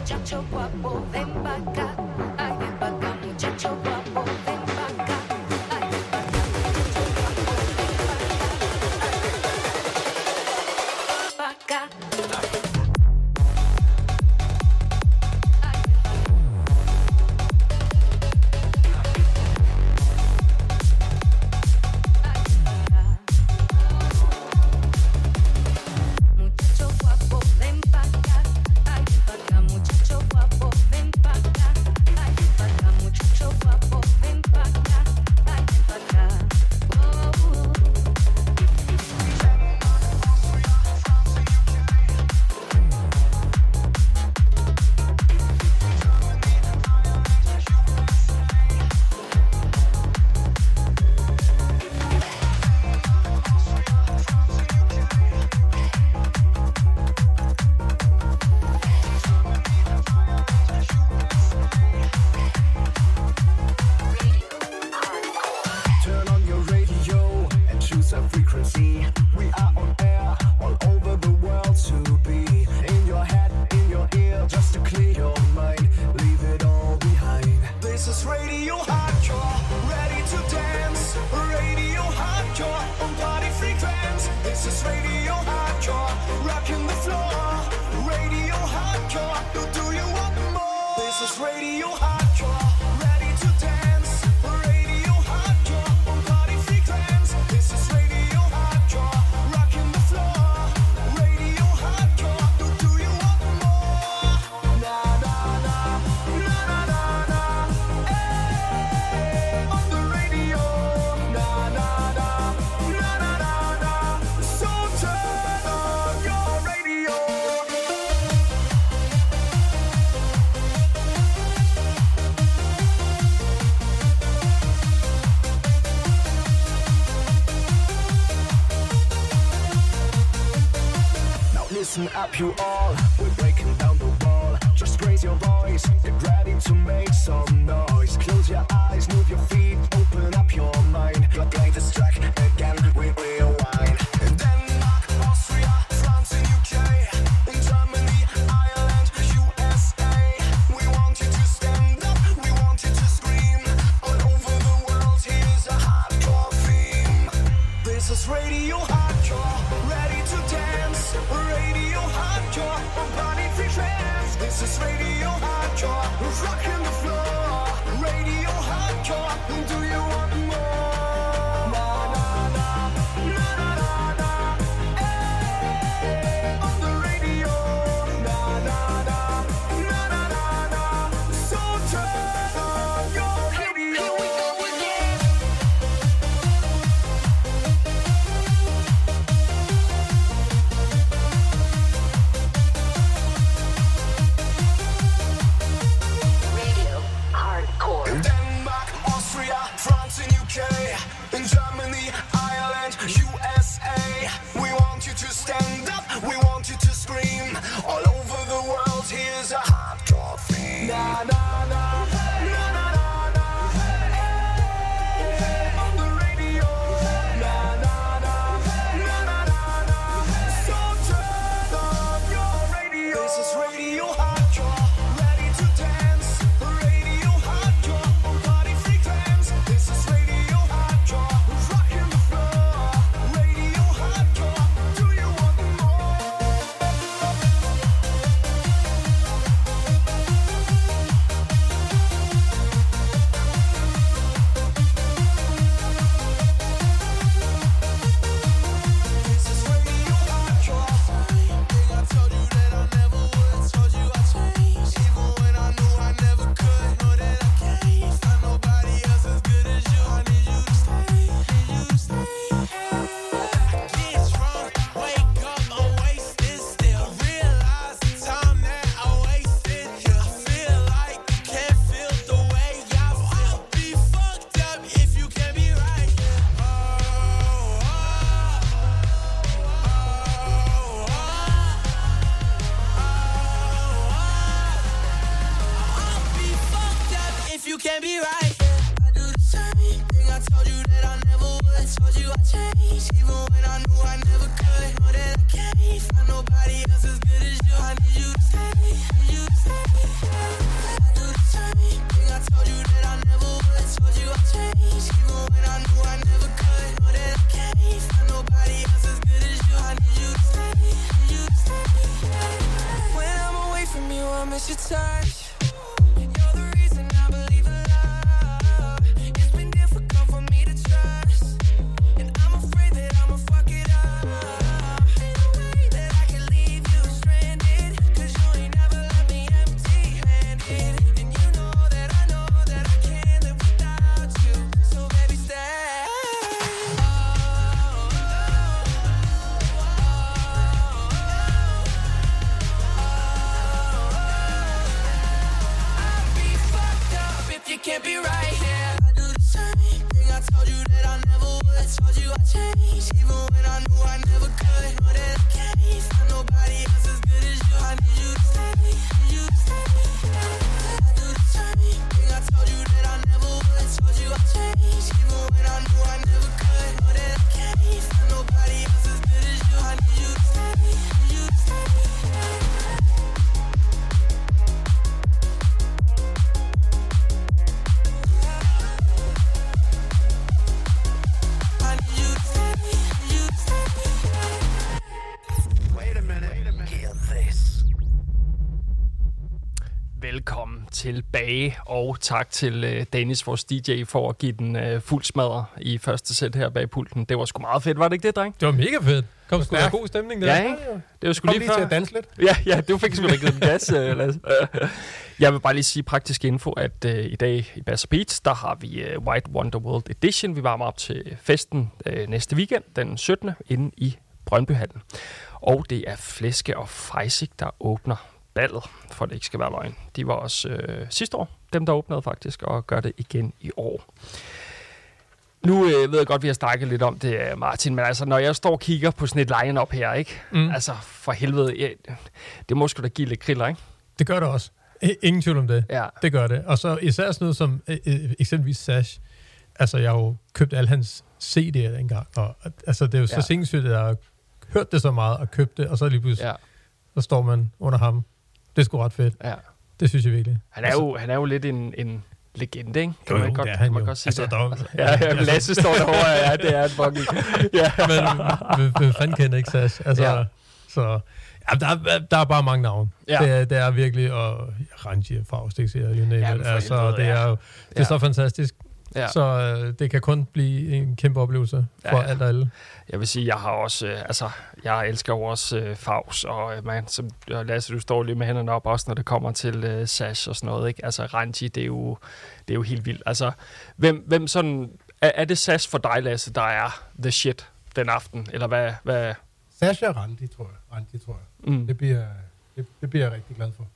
Muchacho guapo, ven pa'. You tilbage, og tak til øh, Dennis, vores DJ, for at give den øh, fuld smadre i første sæt her bag pulten. Det var sgu meget fedt, var det ikke det, dreng? Det var mega fedt. Kom sgu god stemning der. Ja, ikke? Det var sgu lige lige til før. at danse lidt. Ja, ja, du fik sgu da givet gas, øh, Lasse. Jeg vil bare lige sige praktisk info, at øh, i dag i Bass Beats, der har vi øh, White Wonder World Edition. Vi varmer op til festen øh, næste weekend, den 17. inde i Brøndbyhallen. Og det er Flæske og Freisig, der åbner ballet, for det ikke skal være løgn. De var også øh, sidste år, dem der åbnede faktisk, og gør det igen i år. Nu øh, ved jeg godt, vi har snakket lidt om det, øh, Martin, men altså, når jeg står og kigger på sådan et line-up her, ikke? Mm. Altså, for helvede, jeg, det må sgu da give lidt kriller, ikke? Det gør det også. Ingen tvivl om det. Ja. Det gør det. Og så især sådan noget som øh, eksempelvis Sash. Altså, jeg har jo købt alle hans CD'er engang. Og altså, det er jo så Ja. sindssygt, at jeg har hørt det så meget og købt det, og så lige pludselig, ja. så står man under ham. Det er sgu ret fedt. ja. Det synes jeg virkelig. Han er jo, han er jo lidt en, en legende, ikke? Kan Jo, man jo, godt, det er kan han man jo. godt sige Altså, det? er jo- ja, ja, Lasse står derovre, ja, det er en fucking... Ja. Men hvem- fanden kender ikke Sash? Altså, Ja. ja. Så ja, der, er, der er bare mange navne. Ja. Ja. Det, er, det er virkelig, og Ranji, Faust, ikke siger, you name Jamen, it. Altså, det er ja. det er Ja. så fantastisk. Ja. Så øh, det kan kun blive en kæmpe oplevelse for Ja, ja, ja. alt og alle. Jeg vil sige, jeg har også, øh, altså, jeg elsker jo også øh, Faust, og øh, man, som og Lasse, du står lige med hænderne op, også når det kommer til øh, Sash og sådan noget, ikke? Altså, Ranji, det er jo, det er jo helt vildt. Altså, hvem, hvem sådan, er, er det Sash for dig, Lasse, der er the shit den aften, eller hvad, hvad, Sasha Randi, tror jeg. Randi, tror jeg. mm. Det bliver, det, det bliver jeg rigtig glad for.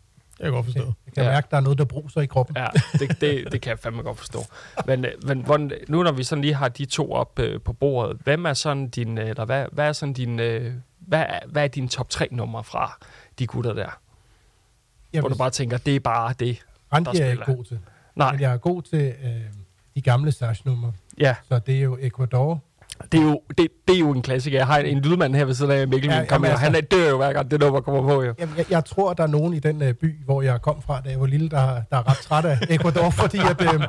Jeg kan godt forstå. Jeg, kan Ja. mærke, der er noget, der bruser i kroppen. Ja, det, det, det kan jeg fandme godt forstå. Men, øh, men hvordan, nu når vi sådan lige har de to op øh, på bordet, hvem er sådan din, øh, eller hvad, hvad er sådan din, øh, hvad, er, hvad er din top 3 numre fra de gutter der? Jeg Hvor du bare tænker, det er bare det. Randi der er jeg god til. Nej, Men jeg er god til øh, de gamle Sash-numre. ja, Så det er jo Ecuador. Det er, jo, det, det er jo en klassiker. Jeg har en, en lydmand her ved siden af Mikkel, Ja, ja, kommer, jamen, han er dør jo hver gang det nummer kommer på. Jo. Jamen, jeg, jeg tror, der er nogen i den øh, by, hvor jeg kom fra, da jeg var lille, der, der er ret træt af Ecuador, fordi at, øh,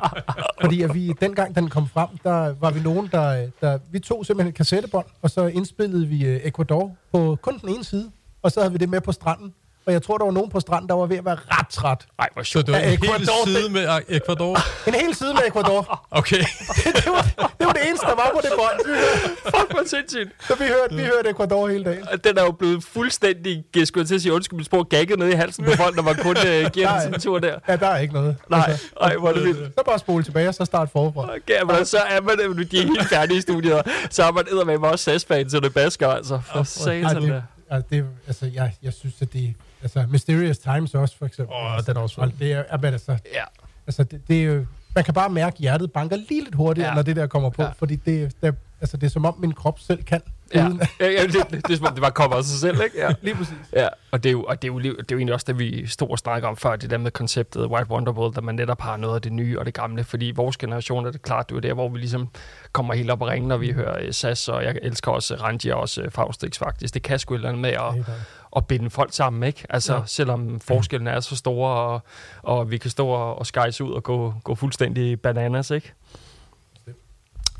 fordi at vi, dengang den kom frem, der var vi nogen, der, der vi tog simpelthen et kassettebånd, og så indspillede vi øh, Ecuador på kun den ene side, og så havde vi det med på stranden. Og jeg tror, der var nogen på stranden, der var ved at være ret træt. Ej, hvor Så sjovt. det var Ja, en hel side med ah, Ecuador. En hel side med Ecuador. Okay. det, var, det var det eneste, der var på det bånd. Fuck, hvor sindssygt. Så vi hørte, vi hørte Ecuador hele dagen. Den er jo blevet fuldstændig, jeg skulle til at sige undskyld, mit sprog, gagget ned i halsen på folk, når man kun øh, giver den Nej. sådan en tur der. Ja, der er ikke noget. Nej, Altså, ej, hvor er det vildt. så bare spole tilbage, og så start forfra. Okay, men så er man, øh, de er helt færdige i studiet, så er man eddermame med også SAS-fan, så det basker, altså. For Ej, satan det, der. altså, det, altså, jeg, jeg synes, at det... Altså, Mysterious Times også, for eksempel. Åh, altså, den er også og det er, men altså, Ja. altså det, det er jo, man kan bare mærke, at hjertet banker lige lidt hurtigere, Ja. når det der kommer på, Ja. fordi det, det, altså, det er som om, min krop selv kan. Ja, Uden, ja, ja det, det, det, er som om, det bare kommer af sig selv, ikke? Ja. lige præcis. Ja, og det er jo, og det er jo, det er jo egentlig også det, vi stod og snakkede om før, det der med konceptet White Wonderworld, at man netop har noget af det nye og det gamle, fordi vores generation er det klart, det er jo der, hvor vi ligesom kommer helt op og ringe, når vi hører uh, SAS, og jeg elsker også Ranji og også uh, Faustix faktisk. Det kan sgu et eller andet med at. At binde folk sammen, ikke? Altså, ja. Selvom forskellen er så store, og, og vi kan stå og, og skejse ud og gå, gå fuldstændig bananas, ikke?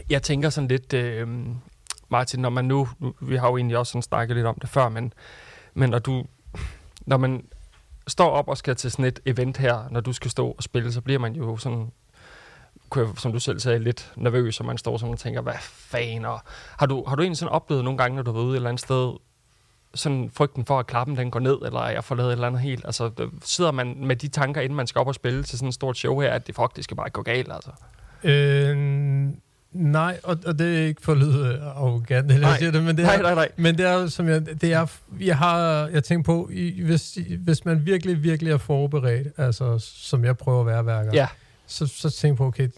Jeg tænker sådan lidt, øh, Martin, når man nu, nu, vi har jo egentlig også sådan snakket lidt om det før, men, men når du, når man står op og skal til sådan et event her, når du skal stå og spille, så bliver man jo sådan, som du selv sagde, lidt nervøs, og man står sådan og tænker, hvad fanden, og har du, har du egentlig sådan oplevet nogle gange, når du har været ude et eller andet sted, sådan frygten for, at klappen den går ned, eller jeg får lavet et eller andet helt, altså øh, sidder man med de tanker, inden man skal op og spille til sådan et stort show her, at det faktisk skal bare gå galt, altså? Øh, nej, og, og det er ikke for at lyde arrogant, eller Nej. siger det, men det er, Nej, nej, nej. Men det er som jeg, det er, jeg har, jeg tænker på, i, hvis, hvis man virkelig, virkelig er forberedt, altså, som jeg prøver at være hver gang, Ja, så, så tænker jeg på, okay,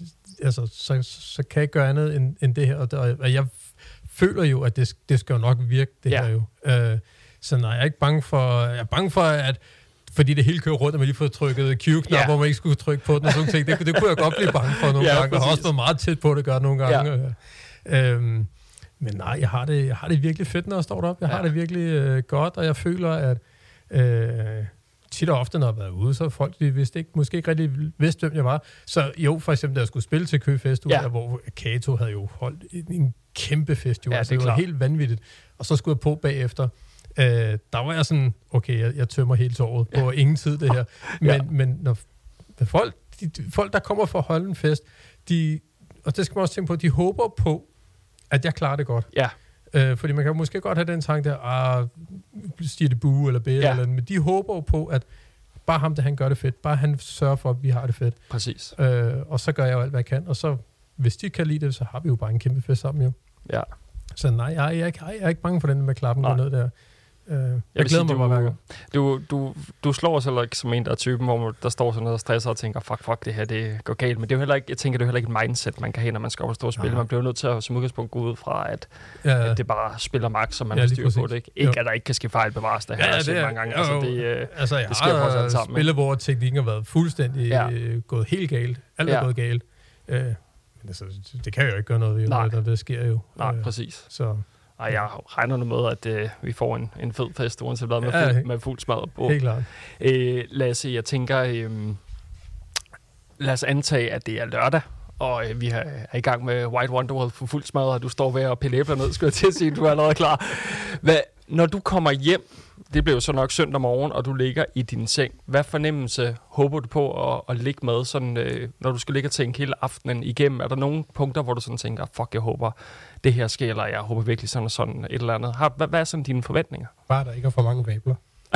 altså, så, så kan jeg ikke gøre andet end, end det her, og, og jeg føler jo, at det, det skal jo nok virke, det Ja. her jo. Øh, så nej, jeg er ikke bange for, jeg er bange for, at fordi det hele kører rundt, og man lige får trykket Q-knap, Ja. hvor man ikke skulle trykke på den og sådan ting. Det, det kunne jeg godt blive bange for nogle Ja, gange. Jeg har præcis. også været meget tæt på det, gør nogle gange. Ja. Øhm, men nej, jeg har, det, jeg har det virkelig fedt, når jeg står deroppe. Jeg Ja. har det virkelig øh, godt, og jeg føler, at øh, tit og ofte, når jeg har været ude, så folk, de vidste ikke, måske ikke rigtig vidste, hvem jeg var. Så jo, for eksempel, da jeg skulle spille til Køge Festival, Ja. ja. hvor Kato havde jo holdt en, en kæmpe fest. Jo. Ja, altså, det det var klart. helt vanvittigt. Og så skulle jeg på bagefter. Øh, der var jeg sådan, okay, jeg, jeg tømmer hele tåret på ingen tid, det her. Men, Ja. ja. men når, folk, de, de- folk, der kommer for at holde en fest, de, og det skal man også tænke på, de håber på, at jeg klarer det godt. ja, Øh, fordi man kan måske godt have den tanke der, ah, stiger det bue eller bære, Ja. eller, men de håber jo på, at bare ham, der han gør det fedt. Bare han sørger for, at vi har det fedt. præcis. Øh, og så gør jeg jo alt, hvad jeg kan. Og så, hvis de kan lide det, så har vi jo bare en kæmpe fest sammen jo. Ja. Så nej, jeg er ikke, jeg er ikke bange for den med klappen går ned der. Øh, jeg, jeg sige, glæder mig du- hver gang. Du, du, du slår os heller ikke som en, der er typen, hvor man- der står sådan noget og stresser og tænker, fuck, fuck, det her, det går galt. Men det er jo heller ikke, jeg tænker, det er heller ikke et mindset, man kan have, når man skal op og stå og spille. Nej. Man bliver nødt til at som udgangspunkt gå ud fra, at, Ja, at det bare spiller max, så man Ja, har styr på det. Ikke, ikke at der ikke kan ske fejl bevares, det her ja, det er, mange gange. jo, Altså, jo. det, øh, altså, jeg det sker for os sammen, spillet, hvor teknikken har været fuldstændig Ja. ja. gået helt galt. Alt Ja. er gået galt. Øh, men altså, det kan jeg jo ikke gøre noget ved, Nej. sker jo. nej, Øh, præcis. Så Og jeg regner nu med, at øh, vi får en, en fed fest, uanset hvad, med, Ja, fuld, med fuld smadret på. helt klart. Øh, Lasse, jeg tænker, øh, lad os antage, at det er lørdag, og øh, vi er, er i gang med White Wonderworld for fuld smadret, og du står ved at pille æbler ned, skulle jeg til at sige, du er allerede klar. Hvad, når du kommer hjem, det bliver jo så nok søndag morgen, og du ligger i din seng, hvad fornemmelse håber du på at, at ligge med, sådan, øh, når du skal ligge og tænke hele aftenen igennem? Er der nogle punkter, hvor du sådan tænker, fuck, jeg håber, det her sker, eller jeg håber virkelig sådan og sådan et eller andet? Har, hvad, hvad er sådan dine forventninger? Bare der ikke er for mange vabler.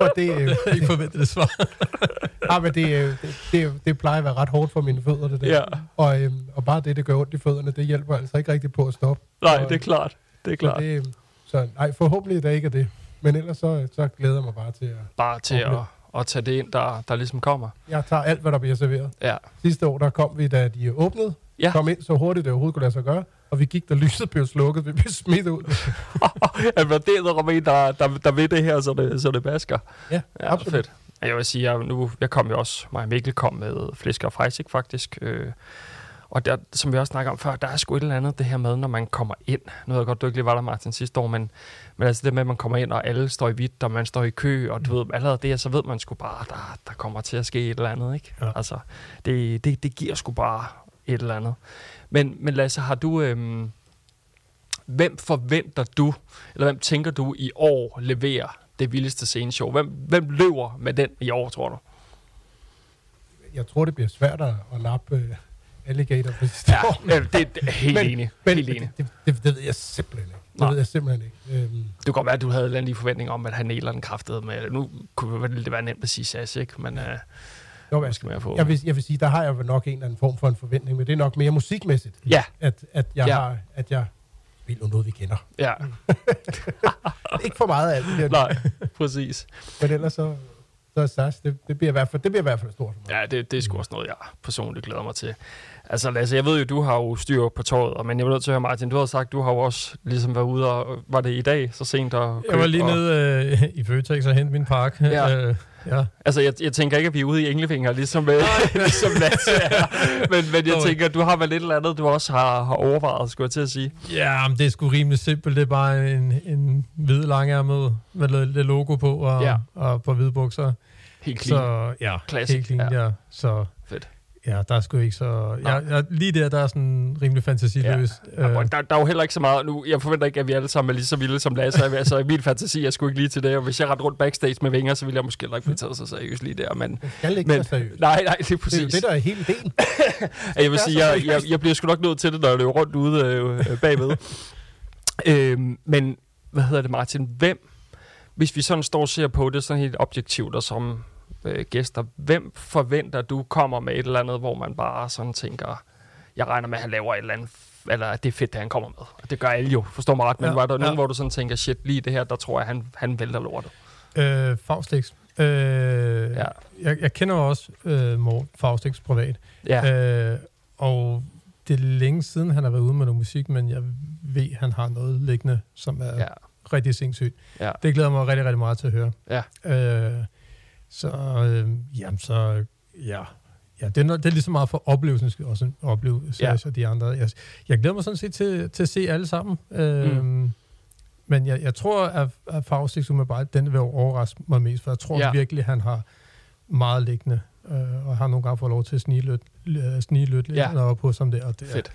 og det, øh, ikke forventet det svar. ah, men det, øh, det, det, det plejer at være ret hårdt for mine fødder, det der. Ja. Og, øh, og bare det, det gør ondt i fødderne, det hjælper altså ikke rigtig på at stoppe. Nej, Og- det er klart. Det er Så, klart. det, øh, så nej, forhåbentlig er det ikke er det. Men ellers så, så glæder jeg mig bare til at... bare til at, at tage det ind, der, der ligesom kommer. Jeg tager alt, hvad der bliver serveret. Ja. Sidste år, der kom vi, da de åbnede. Ja. Kom ind så hurtigt, det overhovedet kunne lade sig gøre. Og vi gik, da lyset blev slukket. Vi blev smidt ud. At det er der, der, der, der ved det her, så det, så det basker. Ja, Ja, absolut. fedt. Jeg vil sige, jeg, nu, jeg kom jo også, mig og Mikkel kom med flæsk og frejsik faktisk. Øh, og der, som vi også snakker om før, der er sgu et eller andet det her med, når man kommer ind. Nu ved jeg godt, du ikke lige var der, Martin, sidste år, men, men altså det med, at man kommer ind, og alle står i hvidt, og man står i kø, og du ved, allerede det, så ved man sgu bare, der, der kommer til at ske et eller andet, ikke? Ja. Altså, det, det, det giver sgu bare et eller andet. Men, men Lasse, har du... Øhm, hvem forventer du, eller hvem tænker du i år leverer det vildeste sceneshow? Hvem, hvem løber med den i år, tror du? Jeg tror, det bliver svært at, nappe øh, alligator på sidste Ja, år. øh, det er helt Men- enig. Men helt enig. det, det, det, ved jeg simpelthen ikke. Det Nej. ved jeg simpelthen ikke. Øhm, Det kunne godt være, at du havde en eller anden forventning om, at han eller den kraftede med. Nu kunne det være nemt at sige SAS, ikke? Men uh, jo, hvad skal man få? jeg, vil, jeg vil sige, der har jeg vel nok en eller anden form for en forventning, men det er nok mere musikmæssigt, Ja, at, at jeg Ja. har, at jeg vil jo noget, vi kender. ja. ikke for meget af alt det der, Nej, præcis. men ellers så, så er SAS, det, det, bliver i hvert fald, det bliver i hvert fald stort for mig. Ja, det, det er sgu også noget, jeg personligt glæder mig til. Altså Lasse, jeg ved jo, du har jo styr på tøjet, og- men jeg vil nødt til at høre, Martin, du har sagt, du har jo også ligesom været ude, og var det i dag, så sent og Jeg var lige og, nede øh, i Føtex og hente min pakke. Ja. Øh, ja. Altså, jeg, jeg tænker ikke, at vi er ude i englefinger, ligesom, øh, ligesom Lasse er. Men, men jeg Nå, tænker, du har vel et eller andet, du også har, har overvejet, skulle jeg til at sige. Ja, men det er sgu rimelig simpelt. Det er bare en, en hvid langærmet med lidt, lidt logo på og, Ja. og på hvide bukser. Helt clean. Så, ja, Classic, helt clean, ja. ja. Så Fedt. Ja, der er sgu ikke så... Jeg, jeg, lige der, der er sådan rimelig fantasiløs. Ja. Øh, Der, der er jo heller ikke så meget... Nu, jeg forventer ikke, at vi alle sammen er lige så vilde som Lasse. er. altså, min fantasi er sgu ikke lige til det. Og hvis jeg ret rundt backstage med vinger, så ville jeg måske ikke blive taget så seriøst lige der. Men, skal ikke men, være seriøst. nej, nej, det er Det er præcis. jo det, der er hele ideen. Jeg vil sige, så jeg, jeg, jeg bliver sgu nok nødt til det, når jeg løber rundt ude øh, øh, bagved. øhm, men, hvad hedder det, Martin? Hvem, hvis vi sådan står og ser på det sådan helt objektivt og som øh, gæster, hvem forventer du kommer med et eller andet, hvor man bare sådan tænker, jeg regner med, at han laver et eller andet, eller at det er fedt, det han kommer med. Og det gør alle jo, forstår mig ret. Men Ja, var der nogen, ja. hvor du sådan tænker, shit, lige det her, der tror jeg, han, han vælter lortet. øh, Faustix. Øh, Ja. jeg, jeg kender også øh, Morten Faustix privat. Ja, Øh, og det er længe siden, han har været ude med noget musik, men jeg ved, han har noget liggende, som er ja. rigtig sindssygt. ja, Det glæder mig rigtig, rigtig meget til at høre. ja. Øh, så, øh, jamen, så, ja. Ja, det er, det er lige så meget for oplevelsen, skal også opleve Serge og de andre. Jeg, jeg glæder mig sådan set til, til at se alle sammen. Øh, Mm. Men jeg, jeg tror, at, at Faustix umiddelbart, den vil overraske mig mest, for jeg tror Ja. ja. virkelig, han har meget liggende, øh, og har nogle gange fået lov til at snige lidt, øh, snige lidt Ja. ja. noget på som det. Og det er- Fedt.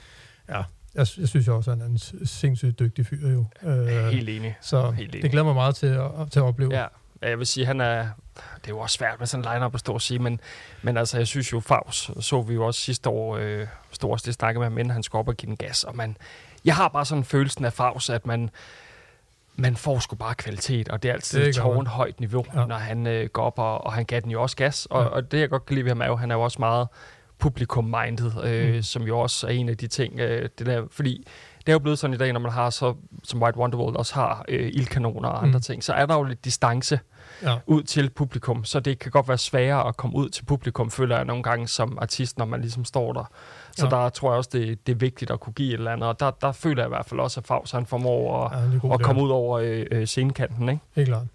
Ja, jeg, jeg synes også, at han er en sindssygt dygtig fyr jo. Øh, Helt enig. så helt enig. det glæder mig meget til at, til at opleve. Ja, Ja, jeg vil sige, han er... Det er jo også svært med sådan en line-up at stå og sige, men, men altså, jeg synes jo, Favs så vi jo også sidste år, øh, også det snakke med ham, inden han skulle op og give den gas, og man, jeg har bare sådan følelsen af Favs, at man, man får sgu bare kvalitet, og det er altid Det et tårnhøjt niveau, ja. Når han øh, går op, og, og han gav den jo også gas, og, Ja. og det jeg godt kan lide ved ham er jo, han er jo også meget publikum-minded, øh, mm. Mm. som jo også er en af de ting, øh, det der, fordi det er jo blevet sådan i dag, når man har så, som White Wonderworld også har øh, ildkanoner og andre mm. Mm. ting, så er der jo lidt distance Ja. ud til publikum, så det kan godt være sværere at komme ud til publikum, føler jeg nogle gange som artist, når man ligesom står der. Så ja. Der tror jeg også, det, det er vigtigt at kunne give et eller andet, og der, der føler jeg i hvert fald også, at Favs han formår at, Ja, god at komme ud over øh, øh, scenekanten. Ikke? Helt klart.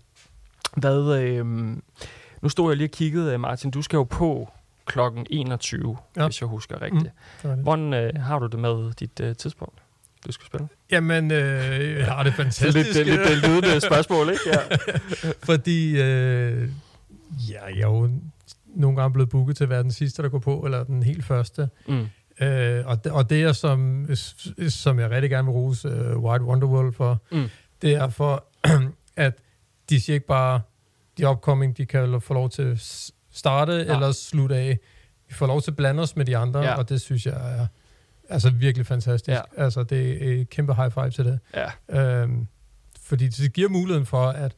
Hvad, øh, nu stod jeg lige og kiggede, øh, Martin, du skal jo på klokken 21, ja. Hvis jeg husker rigtigt. Mm. Hvordan øh, har du det med dit øh, tidspunkt, du skal spille? Jamen, øh, jeg har det fantastisk. lidt, det, lidt det lydende spørgsmål, ikke? Ja. Fordi, øh, ja, jeg er jo nogle gange blevet booket til at være den sidste, der går på, eller den helt første. Mm. Øh, og, det, og det er, som, som jeg rigtig gerne vil rose uh, White Wonderworld for, Mm. det er for, at de siger ikke bare, de upcoming, de kan få lov til at starte Ja. eller slutte af. Vi får lov til at blande os med de andre, ja. og det synes jeg er altså virkelig fantastisk. Ja. Altså, det er et kæmpe high five til det. ja. Øhm, fordi det giver muligheden for, at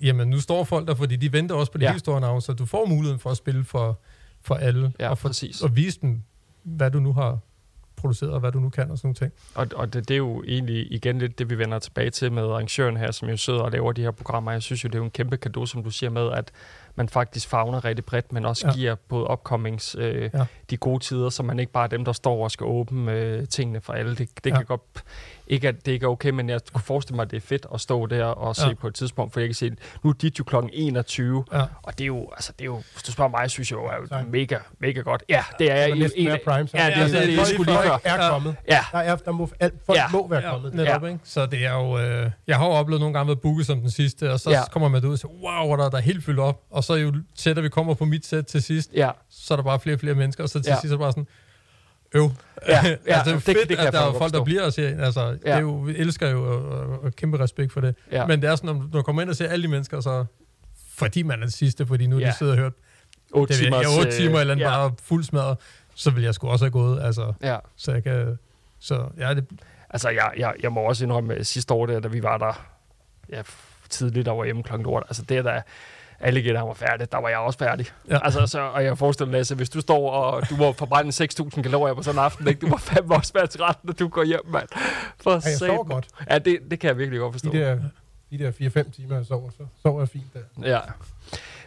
jamen, nu står folk der, fordi de venter også på de Ja. helt store navne, så du får muligheden for at spille for, for alle, Ja, og, for, præcis. og vise dem, hvad du nu har produceret, og hvad du nu kan, og sådan nogle ting. Og, og det, det er jo egentlig igen lidt det, vi vender tilbage til med arrangøren her, som jo sidder og laver de her programmer. Jeg synes jo, det er jo en kæmpe gave, som du siger med, at man faktisk fagner rigtig bredt, men også ja. Ja. giver både upcomings øh, ja. Ja. de gode tider, så man ikke bare er dem, der står og skal åbne øh, tingene for alle. Det, det ja. Ja. kan godt... Ikke at det ikke er okay, men jeg kunne forestille mig, at det er fedt at stå der og se Ja. på et tidspunkt, for jeg kan se, nu er dit jo klokken 21, Ja. og det er jo, altså det er jo, hvis du spørger mig, synes jeg jo er jo mega, mega godt. Ja, det er Det jeg. næsten en- mere prime. Ja, det, det, det, det, det, folk før. er kommet. Ja, Der, er, der må, alt, folk Ja. ja. må være Ja, kommet. netop, Ja. ikke? Så det er jo... Øh, jeg har jo oplevet nogle gange været booket som den sidste, og så Ja. ja. kommer man ud og siger, wow, hvor der, der er helt fyldt op. Og så jo tættere vi kommer på mit sæt til sidst, ja, så er der bare flere og flere mennesker, og så til Ja. ja. sidst er det bare sådan, øv. Ja, ja, altså, det er det- jo det fedt, kan jeg at der er folk, der bliver og siger, altså, ja. det Ja. er jo, vi elsker jo, og, og, og kæmpe respekt for det. ja. Ja. Men det er sådan, når du- kommer ind og ser alle de mennesker, så fordi man er den sidste, fordi nu Ja. ja. de sidder og hørt, 8 det ved jeg, ja, 8 timer eller andet, øh, ja, bare fuld smadret, så vil jeg sgu også have gået, altså, ja. så jeg kan, så ja, det, Altså, jeg, jeg, jeg må også indrømme, at sidste år, der, da vi var der ja, tidligt, der var hjemme klokken lort, altså det der alle han var færdig, der var jeg også færdig. Ja. Altså, så, og jeg forestiller mig, Lasse, hvis du står og du må forbrænde 6.000 kalorier på sådan en aften, ikke? du må fandme også være træt, når du går hjem, mand. For Ja, jeg sover godt. Ja, det, det kan jeg virkelig godt De forstå. der, de der 4-5 timer, jeg sover, så sover jeg fint der. Ja.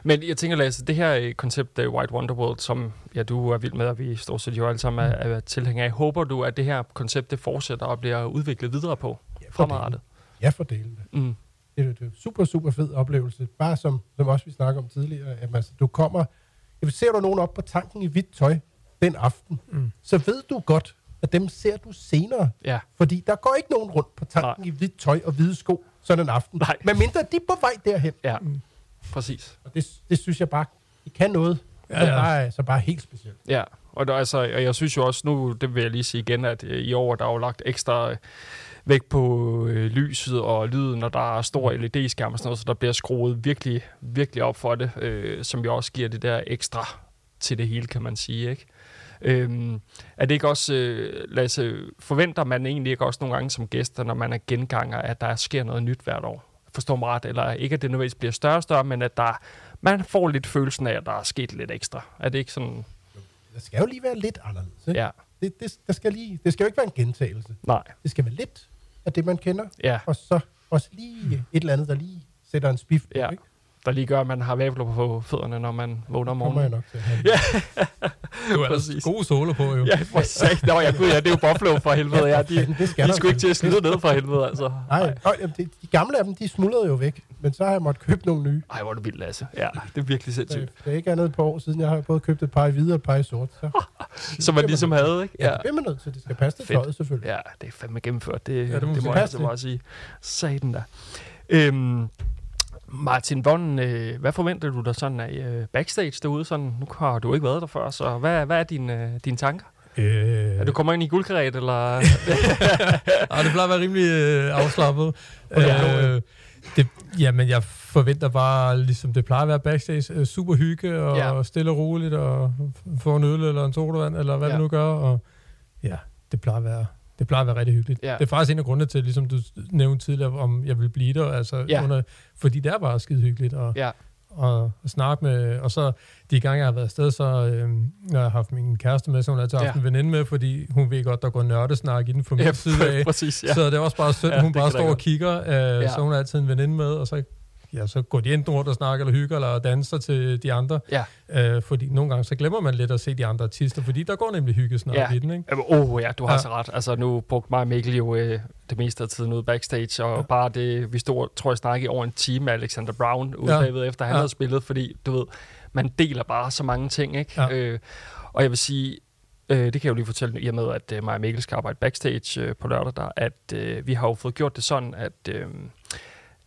Men jeg tænker, Lasse, det her øh, koncept, uh, White Wonderworld, som ja, du er vild med, og vi stort set jo alle sammen er, er tilhængere af, håber du, at det her koncept, det fortsætter og bliver udviklet videre på Ja, fremadrettet? Ja, for delen. Mm. Det er, det er en super, super fed oplevelse. Bare som, som også vi snakker om tidligere, at altså, du kommer... Hvis ser du nogen op på tanken i hvidt tøj den aften, Mm. så ved du godt, at dem ser du senere. Ja. Fordi der går ikke nogen rundt på tanken Nej. i hvidt tøj og hvide sko sådan en aften. Nej. Men mindre de er på vej derhen. Ja, præcis. Og det, det synes jeg bare, det kan noget. Ja, Ja. Så, bare, så bare helt specielt. Ja, og, der, altså, og jeg synes jo også nu, det vil jeg lige sige igen, at øh, i år der er jo lagt ekstra øh, vægt på øh, lyset og lyden, når der er stor LED-skærm og sådan noget, så der bliver skruet virkelig, virkelig op for det, øh, som jo også giver det der ekstra til det hele, kan man sige, ikke? Øhm, er det ikke også, øh, Lasse, forventer man egentlig ikke også nogle gange som gæster, når man er genganger, at der sker noget nyt hvert år? Forstår mig ret, eller ikke at det nødvendigvis bliver større og større, men at der, man får lidt følelsen af, at der er sket lidt ekstra. Er det ikke sådan, Det skal jo lige være lidt anderledes. Ikke? ja, Det, det, der skal lige, det skal jo ikke være en gentagelse. nej, Det skal være lidt af det, man kender, ja, og så også lige et eller andet, der lige sætter en spift på. Ja. Ikke? Der lige gør, at man har vabler på fødderne, når man vågner om Kommer jeg morgenen. nok til. Ja, Du er Præcis. altså gode soler på, jo. ja, for sat. Nå, ja, gud, ja, det er jo Buffalo for helvede. Ja, de, det skal de skulle ikke til at slide ned for helvede, altså. Nej, nej. jamen, det, de gamle af dem, de smuldrede jo væk. Men så har jeg måttet købe nogle nye. Ej, hvor er det vildt, Lasse. Ja, det er virkelig sindssygt. det er ikke andet et par år siden. Jeg har både købt et par i hvide og et par i sort. Så Som man ligesom havde, ikke? ja. det bliver man nødt til. Det skal passe til tøjet, selvfølgelig. Ja, det er fandme gennemført. Det, det ja, må det, det sige. må jeg altså bare sige. Satan da. Øhm, Martin Vonn, øh, hvad forventer du dig sådan af øh, backstage derude? Sådan, nu har du ikke været der før, så hvad, hvad er dine, øh, dine tanker? Øh, Er du kommer ind i guldkaret, eller? Ej, det plejer at være rimelig øh, afslappet. Okay. øh, det, jamen, jeg forventer bare, ligesom det plejer at være backstage, øh, super hygge og Ja. stille og roligt, og få en øl eller en sodavand, eller hvad ja. det nu gør. Og ja, det plejer at være, det plejer at være rigtig hyggeligt. Ja. Det er faktisk en af grundene til, ligesom du nævnte tidligere, om jeg vil blive der, altså Ja. under, fordi det er bare skide hyggeligt. Og, ja, og, og snakke med, og så de gange, jeg har været afsted, så øh, når jeg har haft min kæreste med, så hun har altid haft Ja. en veninde med, fordi hun ved godt, der går nørdesnak i den fra min ja side af. præcis. Ja. Så det er også bare synd, Ja, hun bare står og kigger, øh, ja. så hun har altid en veninde med, og så, ja, så går de enten rundt og snakker, eller hygger, eller danser til de andre. Ja. Øh, fordi nogle gange, så glemmer man lidt at se de andre artister, fordi der går nemlig hyggesnak Ja. i den, ikke? Åh oh, ja, du har ja. Så ret. Altså nu brugte mig og Mikkel jo øh, det meste af tiden ude backstage, og ja. Bare det, vi stod, tror jeg, snakkede over en time med Alexander Brown ude ja. Efter han ja. Ja. havde spillet, fordi du ved, man deler bare så mange ting, ikke? Ja. Øh, og jeg vil sige, øh, det kan jeg jo lige fortælle i og med, at øh, mig og Mikkel skal arbejde backstage øh, på lørdag, der, at øh, vi har jo fået gjort det sådan, at øh,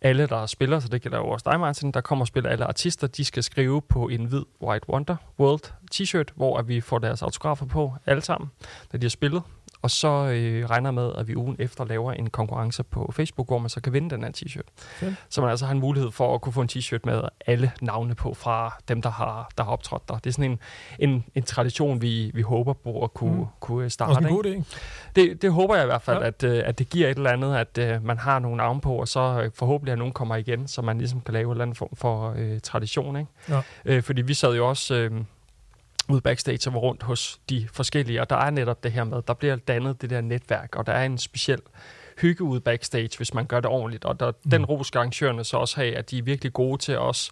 alle, der spiller, så det gælder jo også dig, Martin, der kommer og spiller alle artister, de skal skrive på en hvid White Wonder World t-shirt, hvor at vi får deres autografer på alle sammen, da de har spillet. Og så øh, regner med, at vi ugen efter laver en konkurrence på Facebook, hvor man så kan vinde den her t-shirt. Fedt. Så man altså har en mulighed for at kunne få en t-shirt med alle navne på fra dem, der har, der har optrådt der. Det er sådan en, en, en tradition, vi, vi håber på at kunne, mm. Kunne starte. Også en god idé. Det, det håber jeg i hvert fald, ja. At, øh, at det giver et eller andet, at øh, man har nogle navne på, og så øh, forhåbentlig at nogen kommer igen, så man ligesom kan lave en eller anden form for øh, tradition. Ikke? Ja. Øh, fordi vi sad jo også øh, ude backstage og var rundt hos de forskellige, og der er netop det her med, der bliver dannet det der netværk, og der er en speciel hygge ude backstage, hvis man gør det ordentligt, og der, mm. den ros skal arrangørerne så også have, at de er virkelig gode til os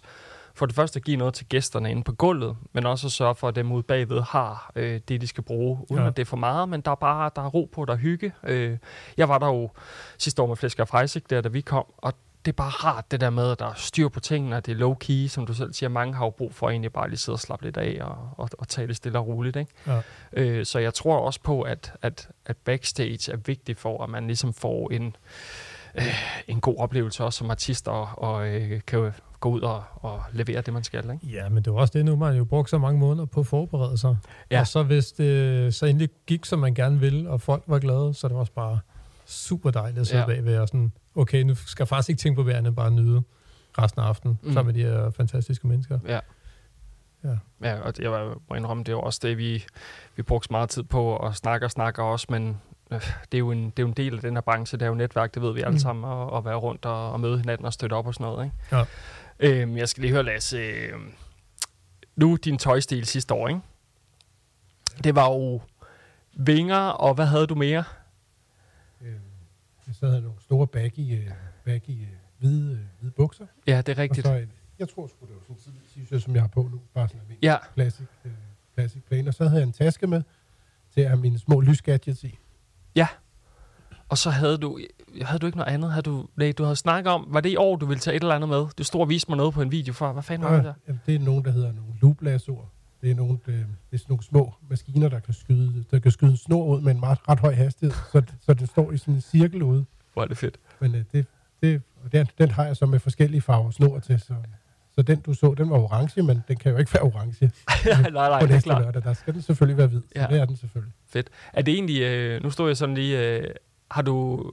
for det første at give noget til gæsterne inde på gulvet, men også at sørge for, at dem ude bagved har øh, det, de skal bruge, uden ja. At det er for meget, men der er bare der er ro på, der er hygge. Øh, jeg var der jo sidste år med Flæsker og Freisig, der da vi kom, og det er bare rart det der med, at der er styr på tingene, og det er low-key, som du selv siger. Mange har jo brug for at egentlig bare lige sidde og slappe lidt af og, og, og det stille og roligt. Ikke? Ja. Øh, så jeg tror også på, at, at, at backstage er vigtigt for, at man ligesom får en, øh, en god oplevelse også som artist, og, og øh, kan gå ud og, og levere det, man skal. Ikke? Ja, men det var også det, nu man jo brugt så mange måneder på at forberede sig. Ja. Og så hvis det så endelig gik, som man gerne ville, og folk var glade, så det var også bare super dejligt at sidde ja. bagved og sådan, okay, nu skal jeg faktisk ikke tænke på vejret, bare at nyde resten af aftenen, Mm. mm. sammen med de her fantastiske mennesker. Ja. Ja. Ja, og jeg må indrømme, det er jo også det, vi, vi brugte meget tid på at snakke og snakke også, men øh, det, er jo en, det er jo en del af den her branche, det er jo netværk, det ved vi alle Mm. sammen, og, at være rundt og, og møde hinanden og støtte op og sådan noget. Ikke? Ja. Øhm, jeg skal lige høre, Lasse, øh, nu din tøjstil sidste år, ikke? Det var jo vinger, og hvad havde du mere? Øh, så havde jeg nogle store baggy, øh, baggy øh, hvide, øh, hvide bukser. Ja, det er Og rigtigt. så, en- jeg tror sgu, det var sådan en tidlig t-shirt, som jeg har på nu. Bare sådan en Ja, classic, øh, classic plain. Og så havde jeg en taske med til at have mine små lysgadgets i. og så havde du, havde du ikke noget andet? Havde du, nej, du havde snakket om, var det i år, du ville tage et eller andet med? Du stod og viste mig noget på en video før. Hvad fanden var det der? Jamen, det er nogen, der hedder nogle looplasord. Det er, nogle, øh, det er nogle små maskiner, der kan skyde, der kan skyde en snor ud med en meget, ret høj hastighed, så, så den står i sådan en cirkel ude. Hvor er det fedt. Men øh, det, det, og den, den har jeg så med forskellige farver snor til, så, Så den, du så, den var orange, men den kan jo ikke være orange nej, nej, på det er næste klart. lørdag. Der skal den selvfølgelig være hvid, så Ja. det er den selvfølgelig. Fedt. Er det egentlig, øh, nu står jeg sådan lige, øh, har du,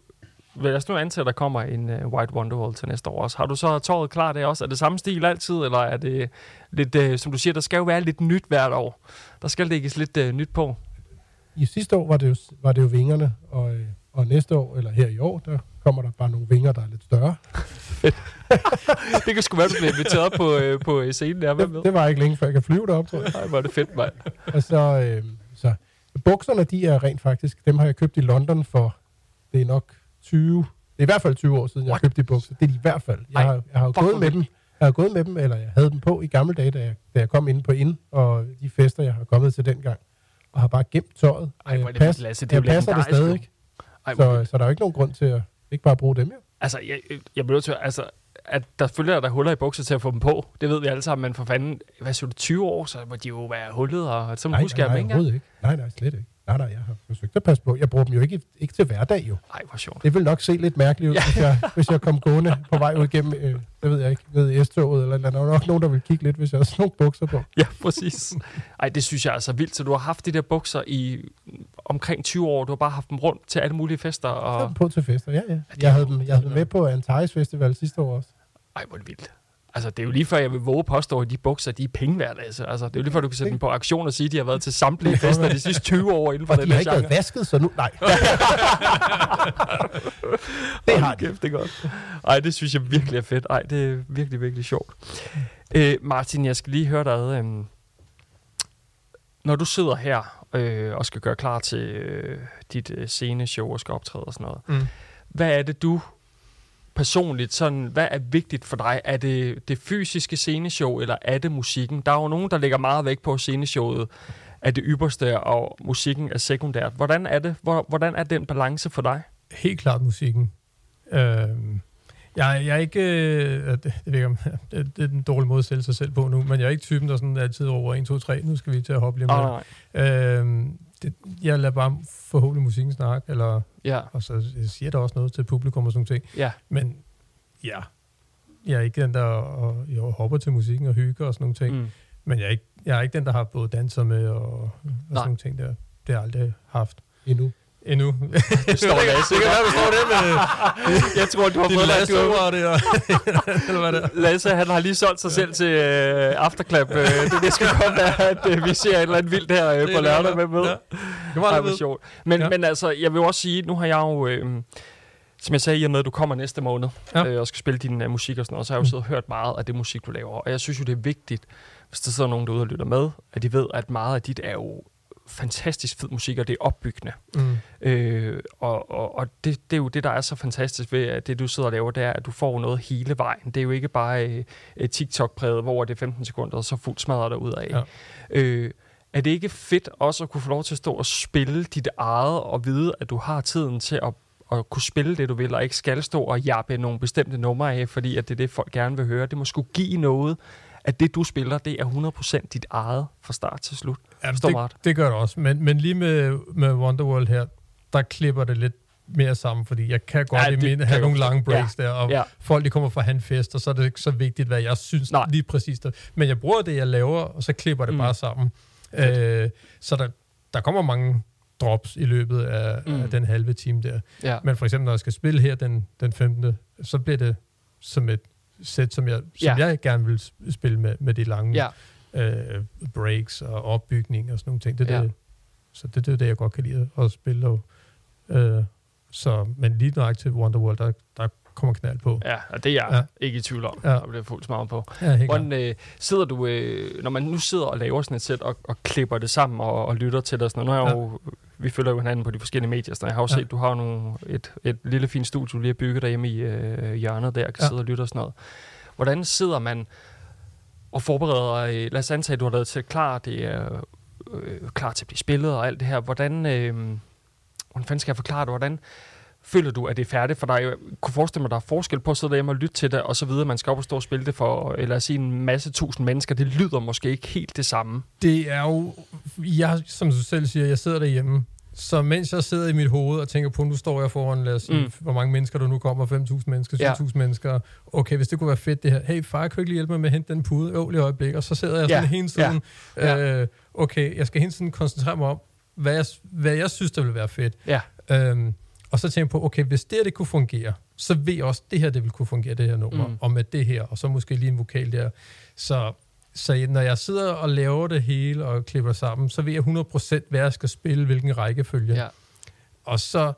lad os nu antage, at der kommer en øh, White Wonderwall til næste år også. Har du så tåret klar det også? Er det samme stil altid, eller er det lidt, øh, som du siger, der skal jo være lidt nyt hvert år. Der skal lægges lidt øh, nyt på. I sidste år var det jo, var det jo vingerne, og, og næste år, eller her i år, der kommer der bare nogle vinger, der er lidt større. det kan sgu være, du bliver inviteret på, øh, på scenen der. Med? Det, det var ikke længe, før jeg kan flyve derop, tror jeg. Nej, hvor er det fedt, mand. Og så, øh, så bukserne, de er rent faktisk, dem har jeg købt i London for, det er nok 20, det er i hvert fald 20 år siden, jeg What? købt de bukser. Det er de i hvert fald. Jeg Ej, har, jeg har jo gået med dem, jeg har gået med dem, eller jeg havde dem på i gamle dage, da jeg, da jeg kom ind på ind, og de fester, jeg har kommet til dengang, og har bare gemt tøjet. Ej, hvor er jeg det pas- Lasse. Det er jeg passer det stadig, ikke? Ej. Så, så der er jo ikke nogen grund til at ikke bare bruge dem, jo. Altså, jeg, jeg bliver nødt til, altså, at der selvfølgelig er der huller i bukser til at få dem på. Det ved vi alle sammen, men for fanden, hvad siger du, 20 år, så må de jo være hullet, og så Nej, husker jeg nej, dem ikke engang. ikke. Nej, nej, slet ikke. Nej, nej, jeg har forsøgt at passe på. Jeg bruger dem jo ikke, ikke til hverdag, jo. Ej, hvor sjovt. Det vil nok se lidt mærkeligt ud, hvis, jeg, hvis jeg kom gående på vej ud igennem, øh, det ved jeg ikke, ned i S-toget, eller, eller der er nok nogen, der vil kigge lidt, hvis jeg har sådan nogle bukser på. Ja, præcis. Ej, det synes jeg er så vildt. Så du har haft de der bukser i omkring 20 år. Du har bare haft dem rundt til alle mulige fester. Jeg Og... dem på til fester, ja, ja. Jeg havde dem, jeg havde dem med på Antares Festival sidste år også. Ej, hvor det vildt. Altså, det er jo lige før, jeg vil våge påstå, at de bukser, de er penge værd, altså. altså. Det er jo lige før, du kan sætte dem på aktion og sige, at de har været til samtlige fester de sidste 20 år inden for Og den de har ikke været vasket, så nu... Nej. Det har kæft, det godt. Ej, det synes jeg virkelig er fedt. Ej, det er virkelig, virkelig sjovt. Øh, Martin, jeg skal lige høre dig. Øh, når du sidder her øh, og skal gøre klar til øh, dit øh, sceneshow og skal optræde og sådan noget, Mm. hvad er det, du personligt, sådan, hvad er vigtigt for dig? Er det det fysiske sceneshow, eller er det musikken? Der er jo nogen, der lægger meget vægt på sceneshowet er det ypperste, og musikken er sekundært. Hvordan er det? Hvor- Hvordan er den balance for dig? Helt klart musikken. Øhm, jeg, jeg er ikke... Øh, det, det, ved jeg, ikke, om- det, det er en dårlig måde at sælge sig selv på nu, men jeg er ikke typen, der sådan altid over 1, 2, 3, nu skal vi til at hoppe lige Oh, med. nej. Det, jeg lader bare forhåbentlig musikken snakke, eller, Ja, og så siger der også noget til publikum og sådan ting. ja. Men ja, jeg er ikke den, der og, jeg hopper til musikken og hygger og sådan nogle ting. Mm. Men jeg er, ikke, jeg er ikke den, der har både danser med og, og sådan nogle ting der. Det har jeg aldrig haft. Endnu. Endnu. Det står Lasse. det kan være, du står der med Jeg tror, du har fået lasso og det, og, eller hvad det. Lasse, han har lige solgt sig selv til øh, Afterclap. Øh, det, det skal godt være, at øh, vi ser et eller andet vildt her Det på lørdag det, med med. ja. Det var ved. sjovt. Men, Ja. men altså, jeg vil også sige, nu har jeg jo... Øh, som jeg sagde, i og med, at du kommer næste måned Ja. ja. øh, og skal spille din uh, musik og sådan noget, så har jeg jo siddet og hørt meget af det musik, du laver. Og jeg synes jo, det er vigtigt, hvis der sidder nogen derude og lytter med, at de ved, at meget af dit er jo fantastisk fed musik, og det er opbyggende. Mm. Øh, og og, og det, det er jo det, der er så fantastisk ved, at det du sidder og laver, det er, at du får noget hele vejen. Det er jo ikke bare øh, TikTok-præget, hvor det er 15 sekunder, og så fuldt smadret dig ud af. Ja. Øh, er det ikke fedt også at kunne få lov til at stå og spille dit eget, og vide, at du har tiden til at, at kunne spille det, du vil, og ikke skal stå og jappe nogle bestemte numre af, fordi at det er det, folk gerne vil høre. Det må skulle give noget, at det, du spiller, det er 100% dit eget fra start til slut. Ja, det, ret. det gør det også. Men, men lige med, med Wonderworld her, der klipper det lidt mere sammen, fordi jeg kan godt Ja, det kan have nogle lange breaks ja. der, og Ja. folk de kommer fra han fest, og så er det ikke så vigtigt, hvad jeg synes Nej. Lige præcis. Der. Men jeg bruger det, jeg laver, og så klipper det Mm. bare sammen. Øh, så der, der kommer mange drops i løbet af, Mm. af den halve time der. Ja. Men for eksempel, når jeg skal spille her den, den 15., så bliver det som et sæt, som jeg, som Ja. jeg gerne vil spille med, med de lange Ja. Øh, breaks og opbygning og sådan nogle ting. Det er Ja. det, så det, det er det, jeg godt kan lide at spille. Og, øh, så, men lige nøjagtigt til Wonderworld, der, der kommer knald på. Ja, og det er jeg ja. Ja. ikke i tvivl om. Ja. Ja. Der bliver fuldt smadret på. Ja. Hvordan øh, sidder du, øh, når man nu sidder og laver sådan et sæt og, og klipper det sammen og, og lytter til det og sådan noget. Nu har jeg jo, vi følger jo hinanden på de forskellige medier. Så jeg har jo Ja. set, du har nogle, et, et lille fint studie, du lige har bygget derhjemme i øh, hjørnet der, kan Ja. sidde og lytte og sådan noget. Hvordan sidder man og forbereder, øh, lad os antage, at du har lavet til klar, det er øh, klar til at blive spillet og alt det her. Hvordan, øh, hvordan fanden skal jeg forklare det? Hvordan føler du, at det er færdigt for dig? Jeg kunne forestille mig, at der er forskel på at sidde derhjemme og lytte til det, og så videre, man skal op og stå og spille det for, eller sige, en masse tusind mennesker. Det lyder måske ikke helt det samme. Det er jo, jeg, som du selv siger, jeg sidder derhjemme så mens jeg sidder i mit hoved og tænker på, nu står jeg foran, lad os sige, Mm. hvor mange mennesker der nu kommer, 5.000 mennesker, Ja. 7.000 mennesker. Okay, hvis det kunne være fedt det her. Hey, far, kan du ikke lige hjælpe mig med at hente den pude? Lige et øjeblik. Og så sidder jeg sådan Ja. hele tiden. Ja. Øh, okay, jeg skal hele tiden koncentrere mig om, hvad jeg, hvad jeg synes, der vil være fedt. Ja. Øhm, og så tænker jeg på, okay, hvis det her det kunne fungere, så ved jeg også, det her det vil kunne fungere, det her nummer, Mm. mm. og med det her, og så måske lige en vokal der. Så, så når jeg sidder og laver det hele og klipper sammen, så ved jeg 100% hvad jeg skal spille, hvilken rækkefølge. Ja. Og så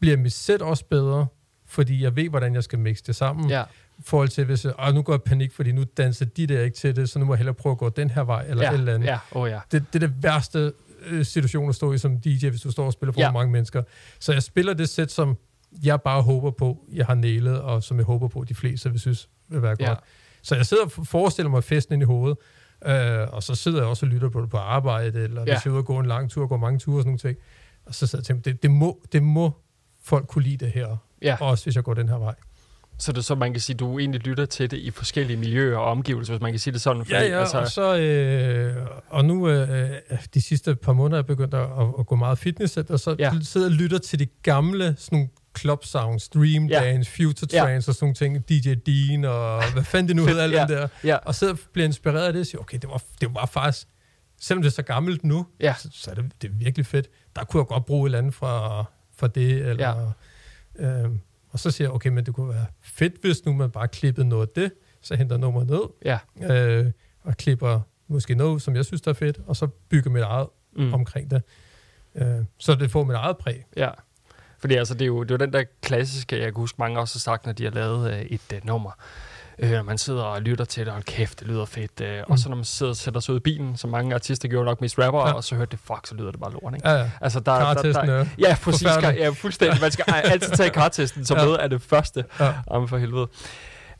bliver mit sæt også bedre, fordi jeg ved, hvordan jeg skal mixe det sammen. Ja. I forhold til, hvis jeg, "Åh, nu går jeg i panik, fordi nu danser de der ikke til det, så nu må jeg hellere prøve at gå den her vej, eller Ja. et eller andet Ja. Oh, ja. det, det er det værste øh, situation at stå i som DJ, hvis du står og spiller for Ja. mange mennesker. Så jeg spiller det sæt, som jeg bare håber på, jeg har nailet, og som jeg håber på, de fleste vil synes vil være Ja. Så jeg sidder og forestiller mig festen ind i hovedet, øh, og så sidder jeg også og lytter på det på arbejde, eller Ja. hvis jeg er ude og gå en lang tur, går mange ture og sådan nogle ting. Og så sidder jeg og tænker, det, det, må, det må folk kunne lide det her, Ja. også hvis jeg går den her vej. Så det er så, man kan sige, du egentlig lytter til det i forskellige miljøer og omgivelser, hvis man kan sige det sådan. Ja, ja, altså, og så øh, og nu øh, de sidste par måneder er jeg begyndt at, at gå meget fitness, og så Ja. sidder jeg og lytter til de gamle sådan club sounds, Dream Ja. Dance, Future Ja. Trance og sådan nogle ting, DJ Dean og hvad fanden det nu hedder, alt Ja. det der. Ja. Og så bliver inspireret af det og siger, okay, det var, det var faktisk, selvom det er så gammelt nu, Ja. så, så er det, det er virkelig fedt. Der kunne jeg godt bruge et eller andet fra, fra det, eller... Ja. Øh, og så siger jeg, okay, men det kunne være fedt, hvis nu man bare klippede noget af det, så henter nummer ned, Ja. øh, og klipper måske noget, som jeg synes, der er fedt, og så bygger mit eget mm. omkring det. Øh, så det får mit eget præg. Ja. Fordi altså, det er, jo, det er jo den der klassiske, jeg kan huske mange også har sagt, når de har lavet øh, et øh, nummer. Øh, man sidder og lytter til det, og kæft, det lyder fedt. Øh, mm. Og så når man sidder og sætter sig ud i bilen, som mange artister gjorde nok mest rapper, ja. Og så hørte det, fuck, så lyder det bare lort, ikke? Ja, ja. Altså, der, der, Kartesten der, er ja, præcis. Kar, ja, fuldstændig. Man skal altid tage kartesten som Ja. med af det første. Ja. Om for helvede.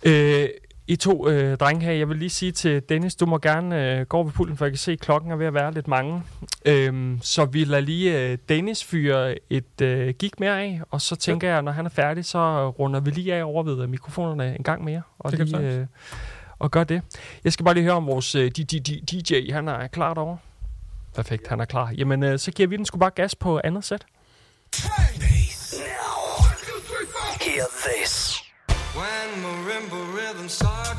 Øh, I to øh, drenge her, jeg vil lige sige til Dennis, du må gerne øh, gå over ved pulten, for jeg kan se, at klokken er ved at være lidt mange. Øhm, så vi lader lige øh, Dennis fyre et øh, gig mere af, og så tænker jeg, når han er færdig, så runder vi lige af over ved øh, mikrofonerne en gang mere. Og Det lige, vi øh, og gør det. Jeg skal bare lige høre om vores øh, DJ, han er klar derovre. Perfekt, han er klar. Jamen, øh, så giver vi den sgu bare gas på andet sæt. Hear this. marimba rhythm, sorry.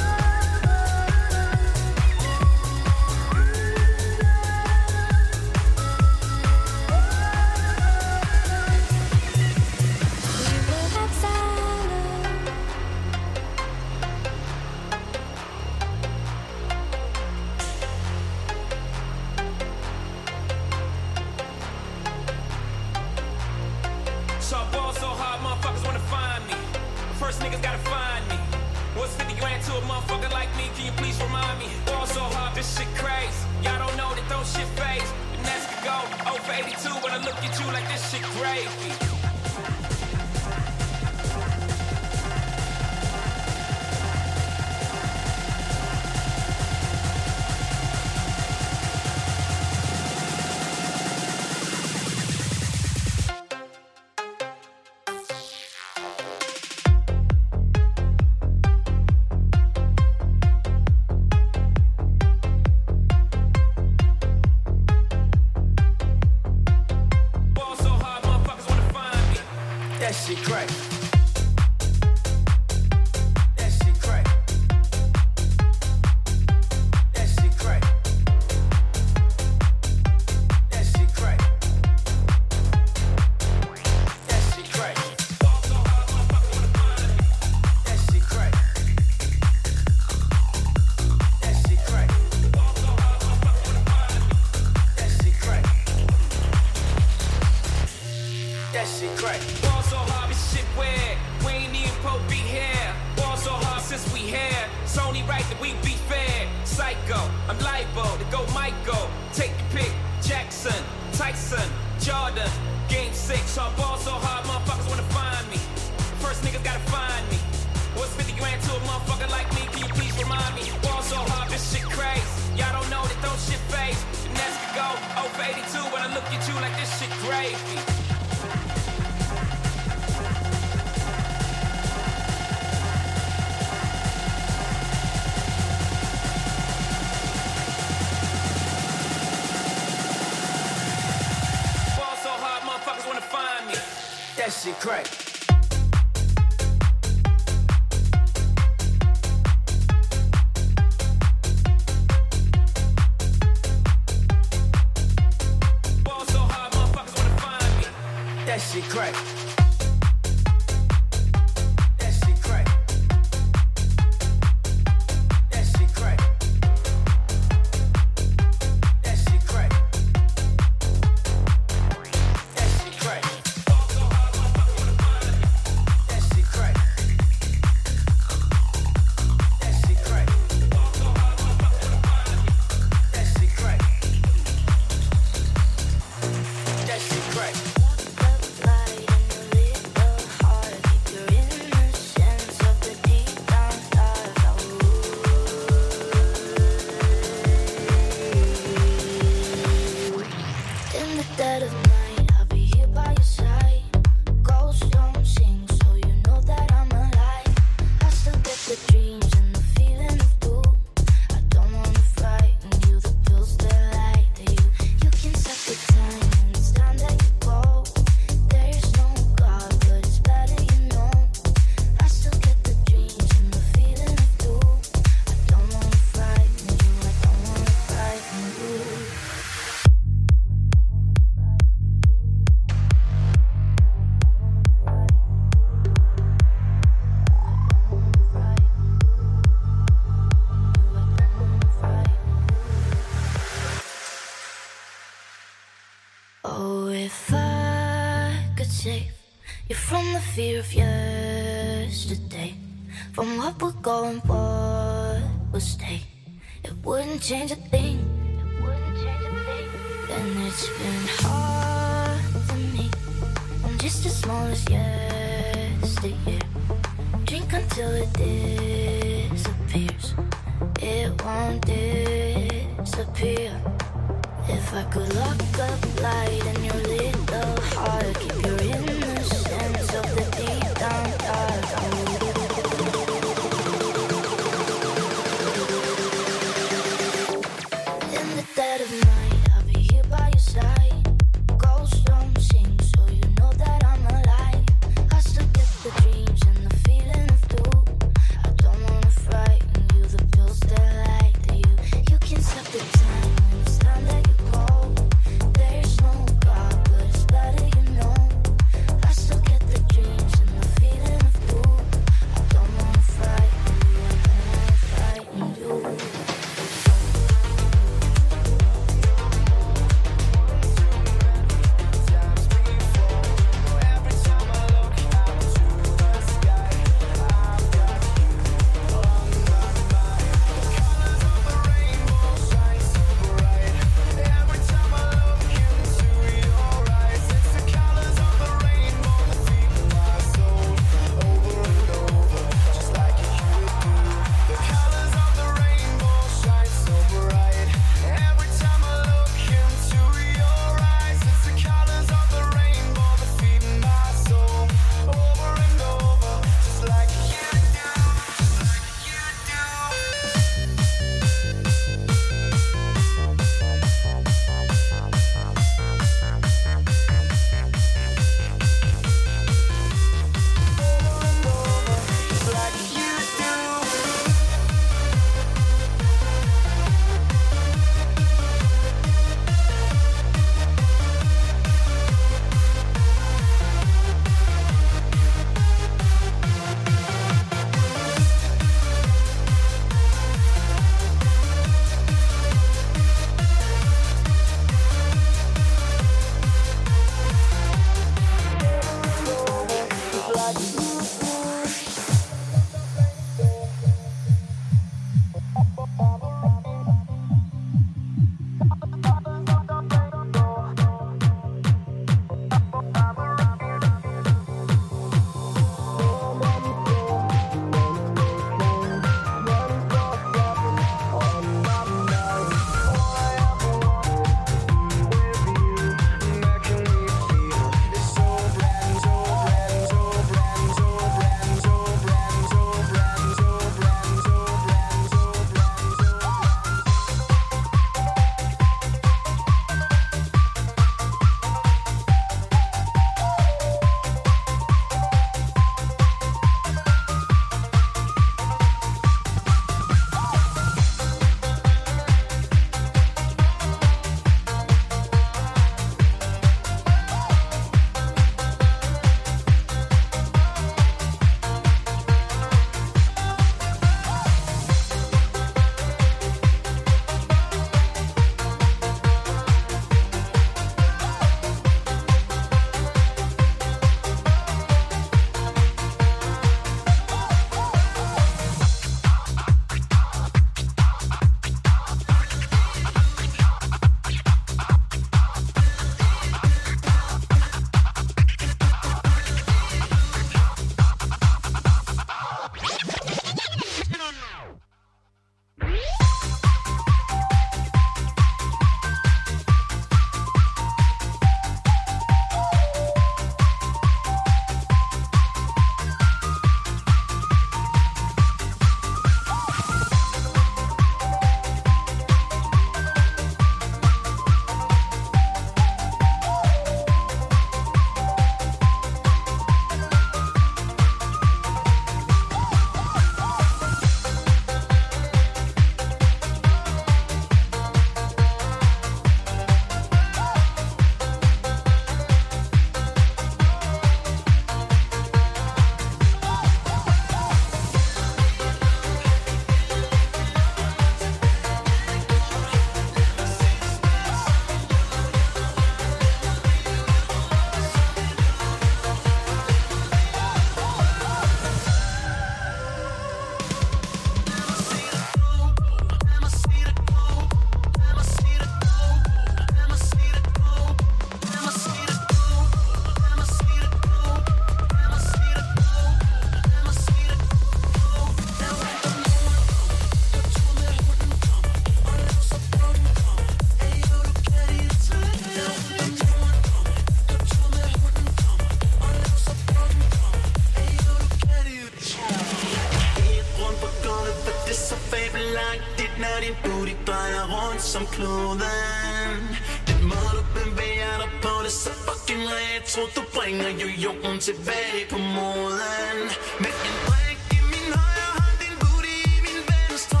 Tilbage på moden. Med en drik i min højre hånd Din booty i min venstre.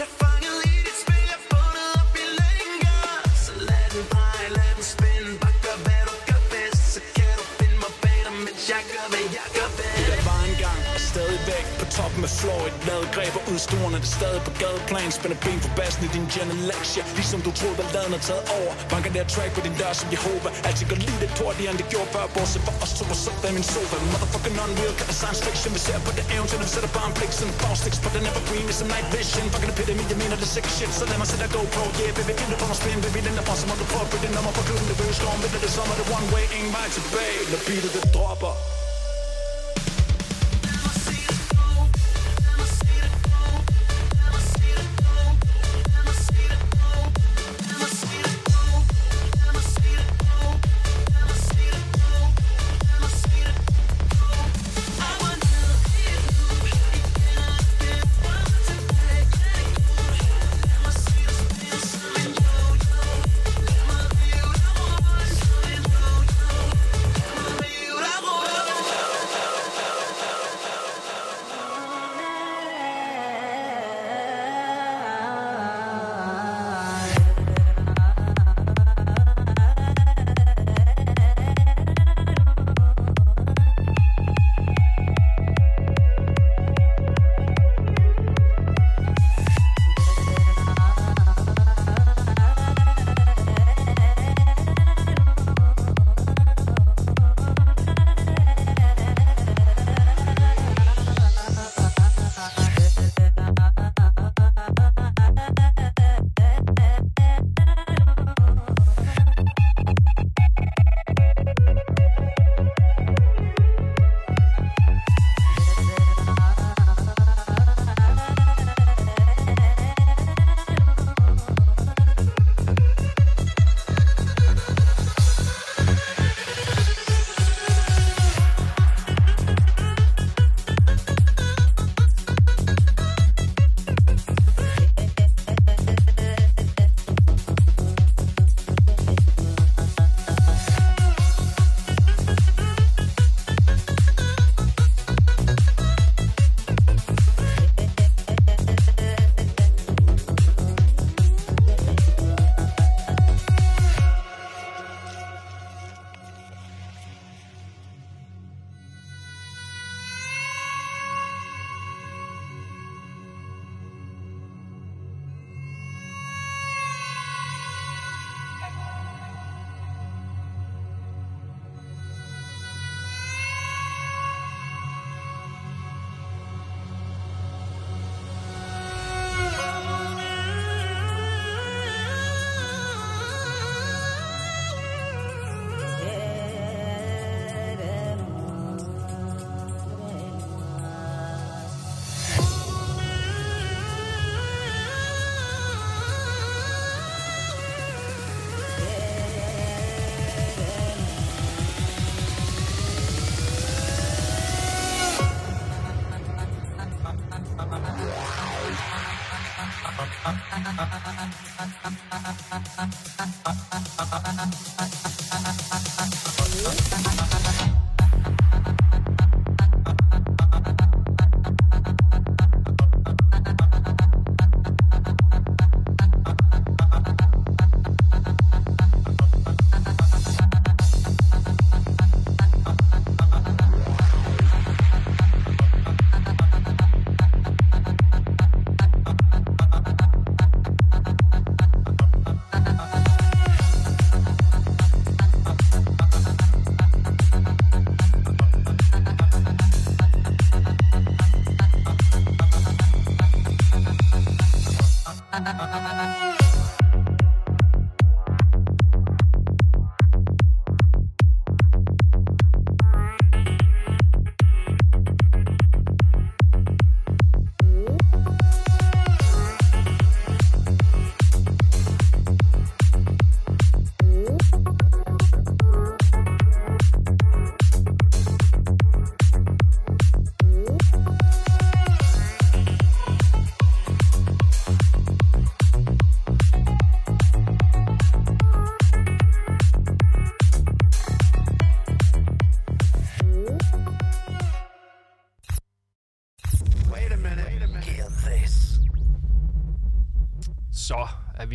Jeg fanget i dit spil Jeg bundet op i lænker Så lad den dreje, lad den spinde Bare gør hvad du gør bedst. Så kan du finde mig bag dig Mens jeg gør hvad jeg gør bedst. Jeg var engang og stadig væk på toppen af Floyd Lavet greb og udstuerne, det stadig på gadeplan. Spænder ben for bassen i din genelektion som du troede, at laden er taget over. Banker der track på din dør som Jehova. Altid går lige lidt hurtigere, end det gjorde før Bortset for os to og så bag min sofa. Motherfucking unreal, kan science fiction. Vi ser på det eventyr, vi sætter bare en blik Sådan bagstiks på den evergreen, ligesom night vision. Fucking epidemi, jeg mener det sick shit. Så lad mig sætte dig GoPro, yeah baby Giv det på mig spin, baby Den der fra, som om du prøver at bytte nummer på klubben. Det vil storm, ved det det sommer, det one way. Ingen vej tilbage, når beatet det dropper.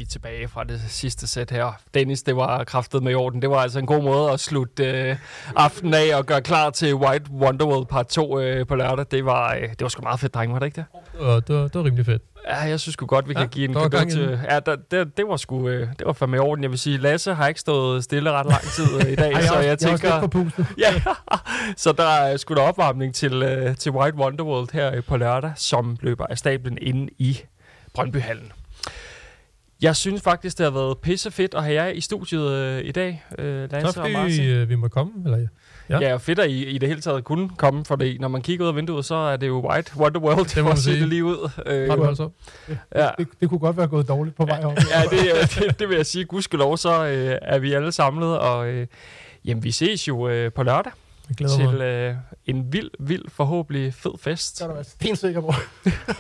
Er tilbage fra det sidste sæt her. Dennis, det var kraftet med i orden. Det var altså en god måde at slutte øh, aftenen af og gøre klar til White Wonderworld part 2 øh, på lørdag. Det var, øh, det var sgu meget fedt, dreng, var det ikke det? Og det var, det var rimelig fedt. Ja, jeg synes sgu godt, vi Ja, kan give en var kado til... Ja, der, det, det var sgu... Øh, det var fandme i orden. Jeg vil sige, Lasse har ikke stået stille ret lang tid øh, i dag, Ej, jeg, så jeg jeg er tænker... på pustet. Ja, så der er sgu da opvarmning til, øh, til White Wonderworld her øh, på lørdag, som løber af stablen inde i Brøndbyhallen. Jeg synes faktisk, det har været pissefedt at have jer i studiet øh, i dag, øh, Tak Lasse og fordi Martin. øh, vi må komme. Eller, ja. Ja. ja, og fedt at I i det hele taget kunne komme, for når man kigger ud af vinduet, så er det jo White Wonderworld, må for man at sige sige. det lige ud. Øh, Har du altså? ja. Det, det kunne godt være gået dårligt på vej op. ja, det, øh, det, det vil jeg sige. Gudskelov, så øh, er vi alle samlet, og øh, jamen, vi ses jo øh, på lørdag Jeg glæder til øh, en vild, vild, forhåbentlig fed fest. Så er du være stensikker på.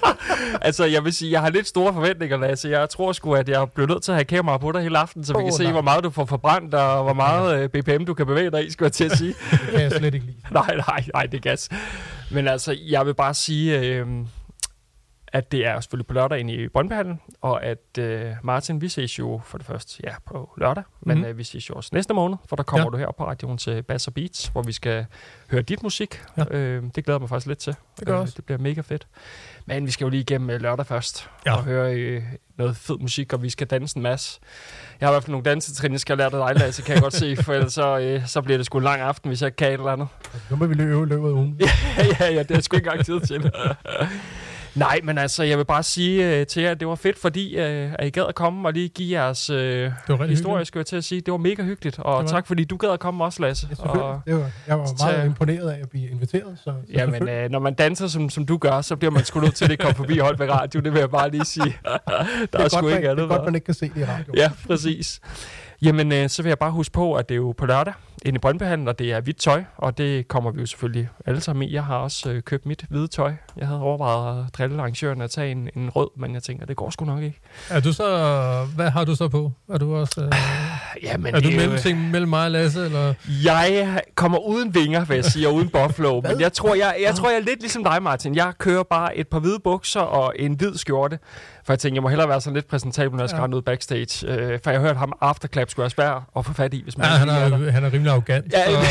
altså, jeg vil sige, jeg har lidt store forventninger, Lasse. Jeg tror sgu, at jeg bliver nødt til at have kamera på dig hele aften, så vi Åh, kan se, nej. hvor meget du får forbrændt, og hvor meget øh, BPM du kan bevæge dig i, skulle jeg til at sige. Det kan jeg slet ikke lide. nej, nej, nej, det er gas. Men altså, jeg vil bare sige, øh, at det er selvfølgelig på lørdag inde i Brøndbyhallen, og at øh, Martin, vi ses jo for det første ja, på lørdag, men Mhm. øh, vi ses jo også næste måned, for der kommer Ja. du her på radioen til Bass og Beats, hvor vi skal høre dit musik. Ja. Øh, det glæder mig faktisk lidt til. Det gør Øh, også. Det bliver mega fedt. Men vi skal jo lige igennem øh, lørdag først, Ja. og høre øh, noget fed musik, og vi skal danse en masse. Jeg har i hvert fald nogle dansetrin, jeg skal lære dig, Lasse, kan jeg godt se, for ellers så, øh, så bliver det sgu en lang aften, hvis jeg kan et eller andet. Nu må vi løbe løbet ugen. ja, ja, ja, det er sgu ikke engang tid til. Nej, men altså, jeg vil bare sige øh, til jer, at det var fedt, fordi øh, at I gad at komme og lige give jeres øh, historie, skulle jeg til at sige. Det var mega hyggeligt, og Det var tak fordi du gad at komme også, Lasse. Ja, og, det var, jeg var meget imponeret af at blive inviteret. Så, så ja, men øh, når man danser, som, som du gør, så bliver man sgu nødt til at komme forbi Holbæk Radio. Det vil jeg bare lige sige. Der det er, er, sgu godt, man, ikke det andet. er godt, man ikke kan se det i radio. Ja, præcis. Jamen, øh, så vil jeg bare huske på, at det er jo på lørdag inde i Brøndbyhallen, og det er hvidt tøj, og det kommer vi jo selvfølgelig alle sammen i. Jeg har også øh, købt mit hvide tøj. Jeg havde overvejet at drille arrangøren at tage en, en rød, men jeg tænker, det går sgu nok ikke. Er du så... Hvad har du så på? Er du også... Øh, Jamen, er du mellemting mellem mig og Lasse, eller... Jeg kommer uden vinger, vil jeg sige, og uden buffalo. men jeg tror jeg, jeg tror, jeg er lidt ligesom dig, Martin. Jeg kører bare et par hvide bukser og en hvid skjorte. For jeg tænker, jeg må hellere være sådan lidt præsentabel, når jeg skal Ja. ja. ud backstage. Øh, for jeg har hørt ham afterclap skulle være svær at få fat i, hvis man Ja, han er han er rimelig arrogant. Ja, øh,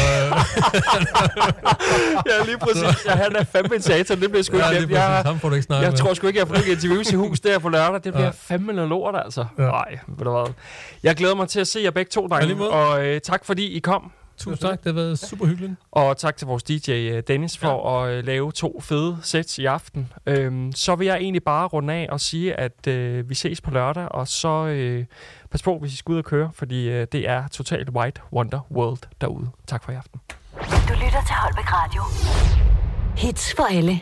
ja, lige præcis. Ja, han er fandme en satan. Det bliver sgu ja, ikke. Jeg, Ham får du ikke snakket jeg med. tror sgu ikke, jeg får ikke interviews i hus der på lørdag. Det bliver Ja. ja. fandme noget lort, altså. Ja. Nej, ved du hvad. Jeg glæder mig til at se jer begge to, Ja, drenge. Og øh, tak fordi I kom. Tusind tak, det har været super hyggeligt. Og tak til vores DJ øh, Dennis for ja. at øh, lave to fede sets i aften. Øhm, så vil jeg egentlig bare runde af og sige, at øh, vi ses på lørdag, og så øh, pas på, hvis I skal ud og køre, fordi øh, det er totalt White Wonder World derude. Tak for i aften. Du lytter til Holbæk Radio. Hits for alle.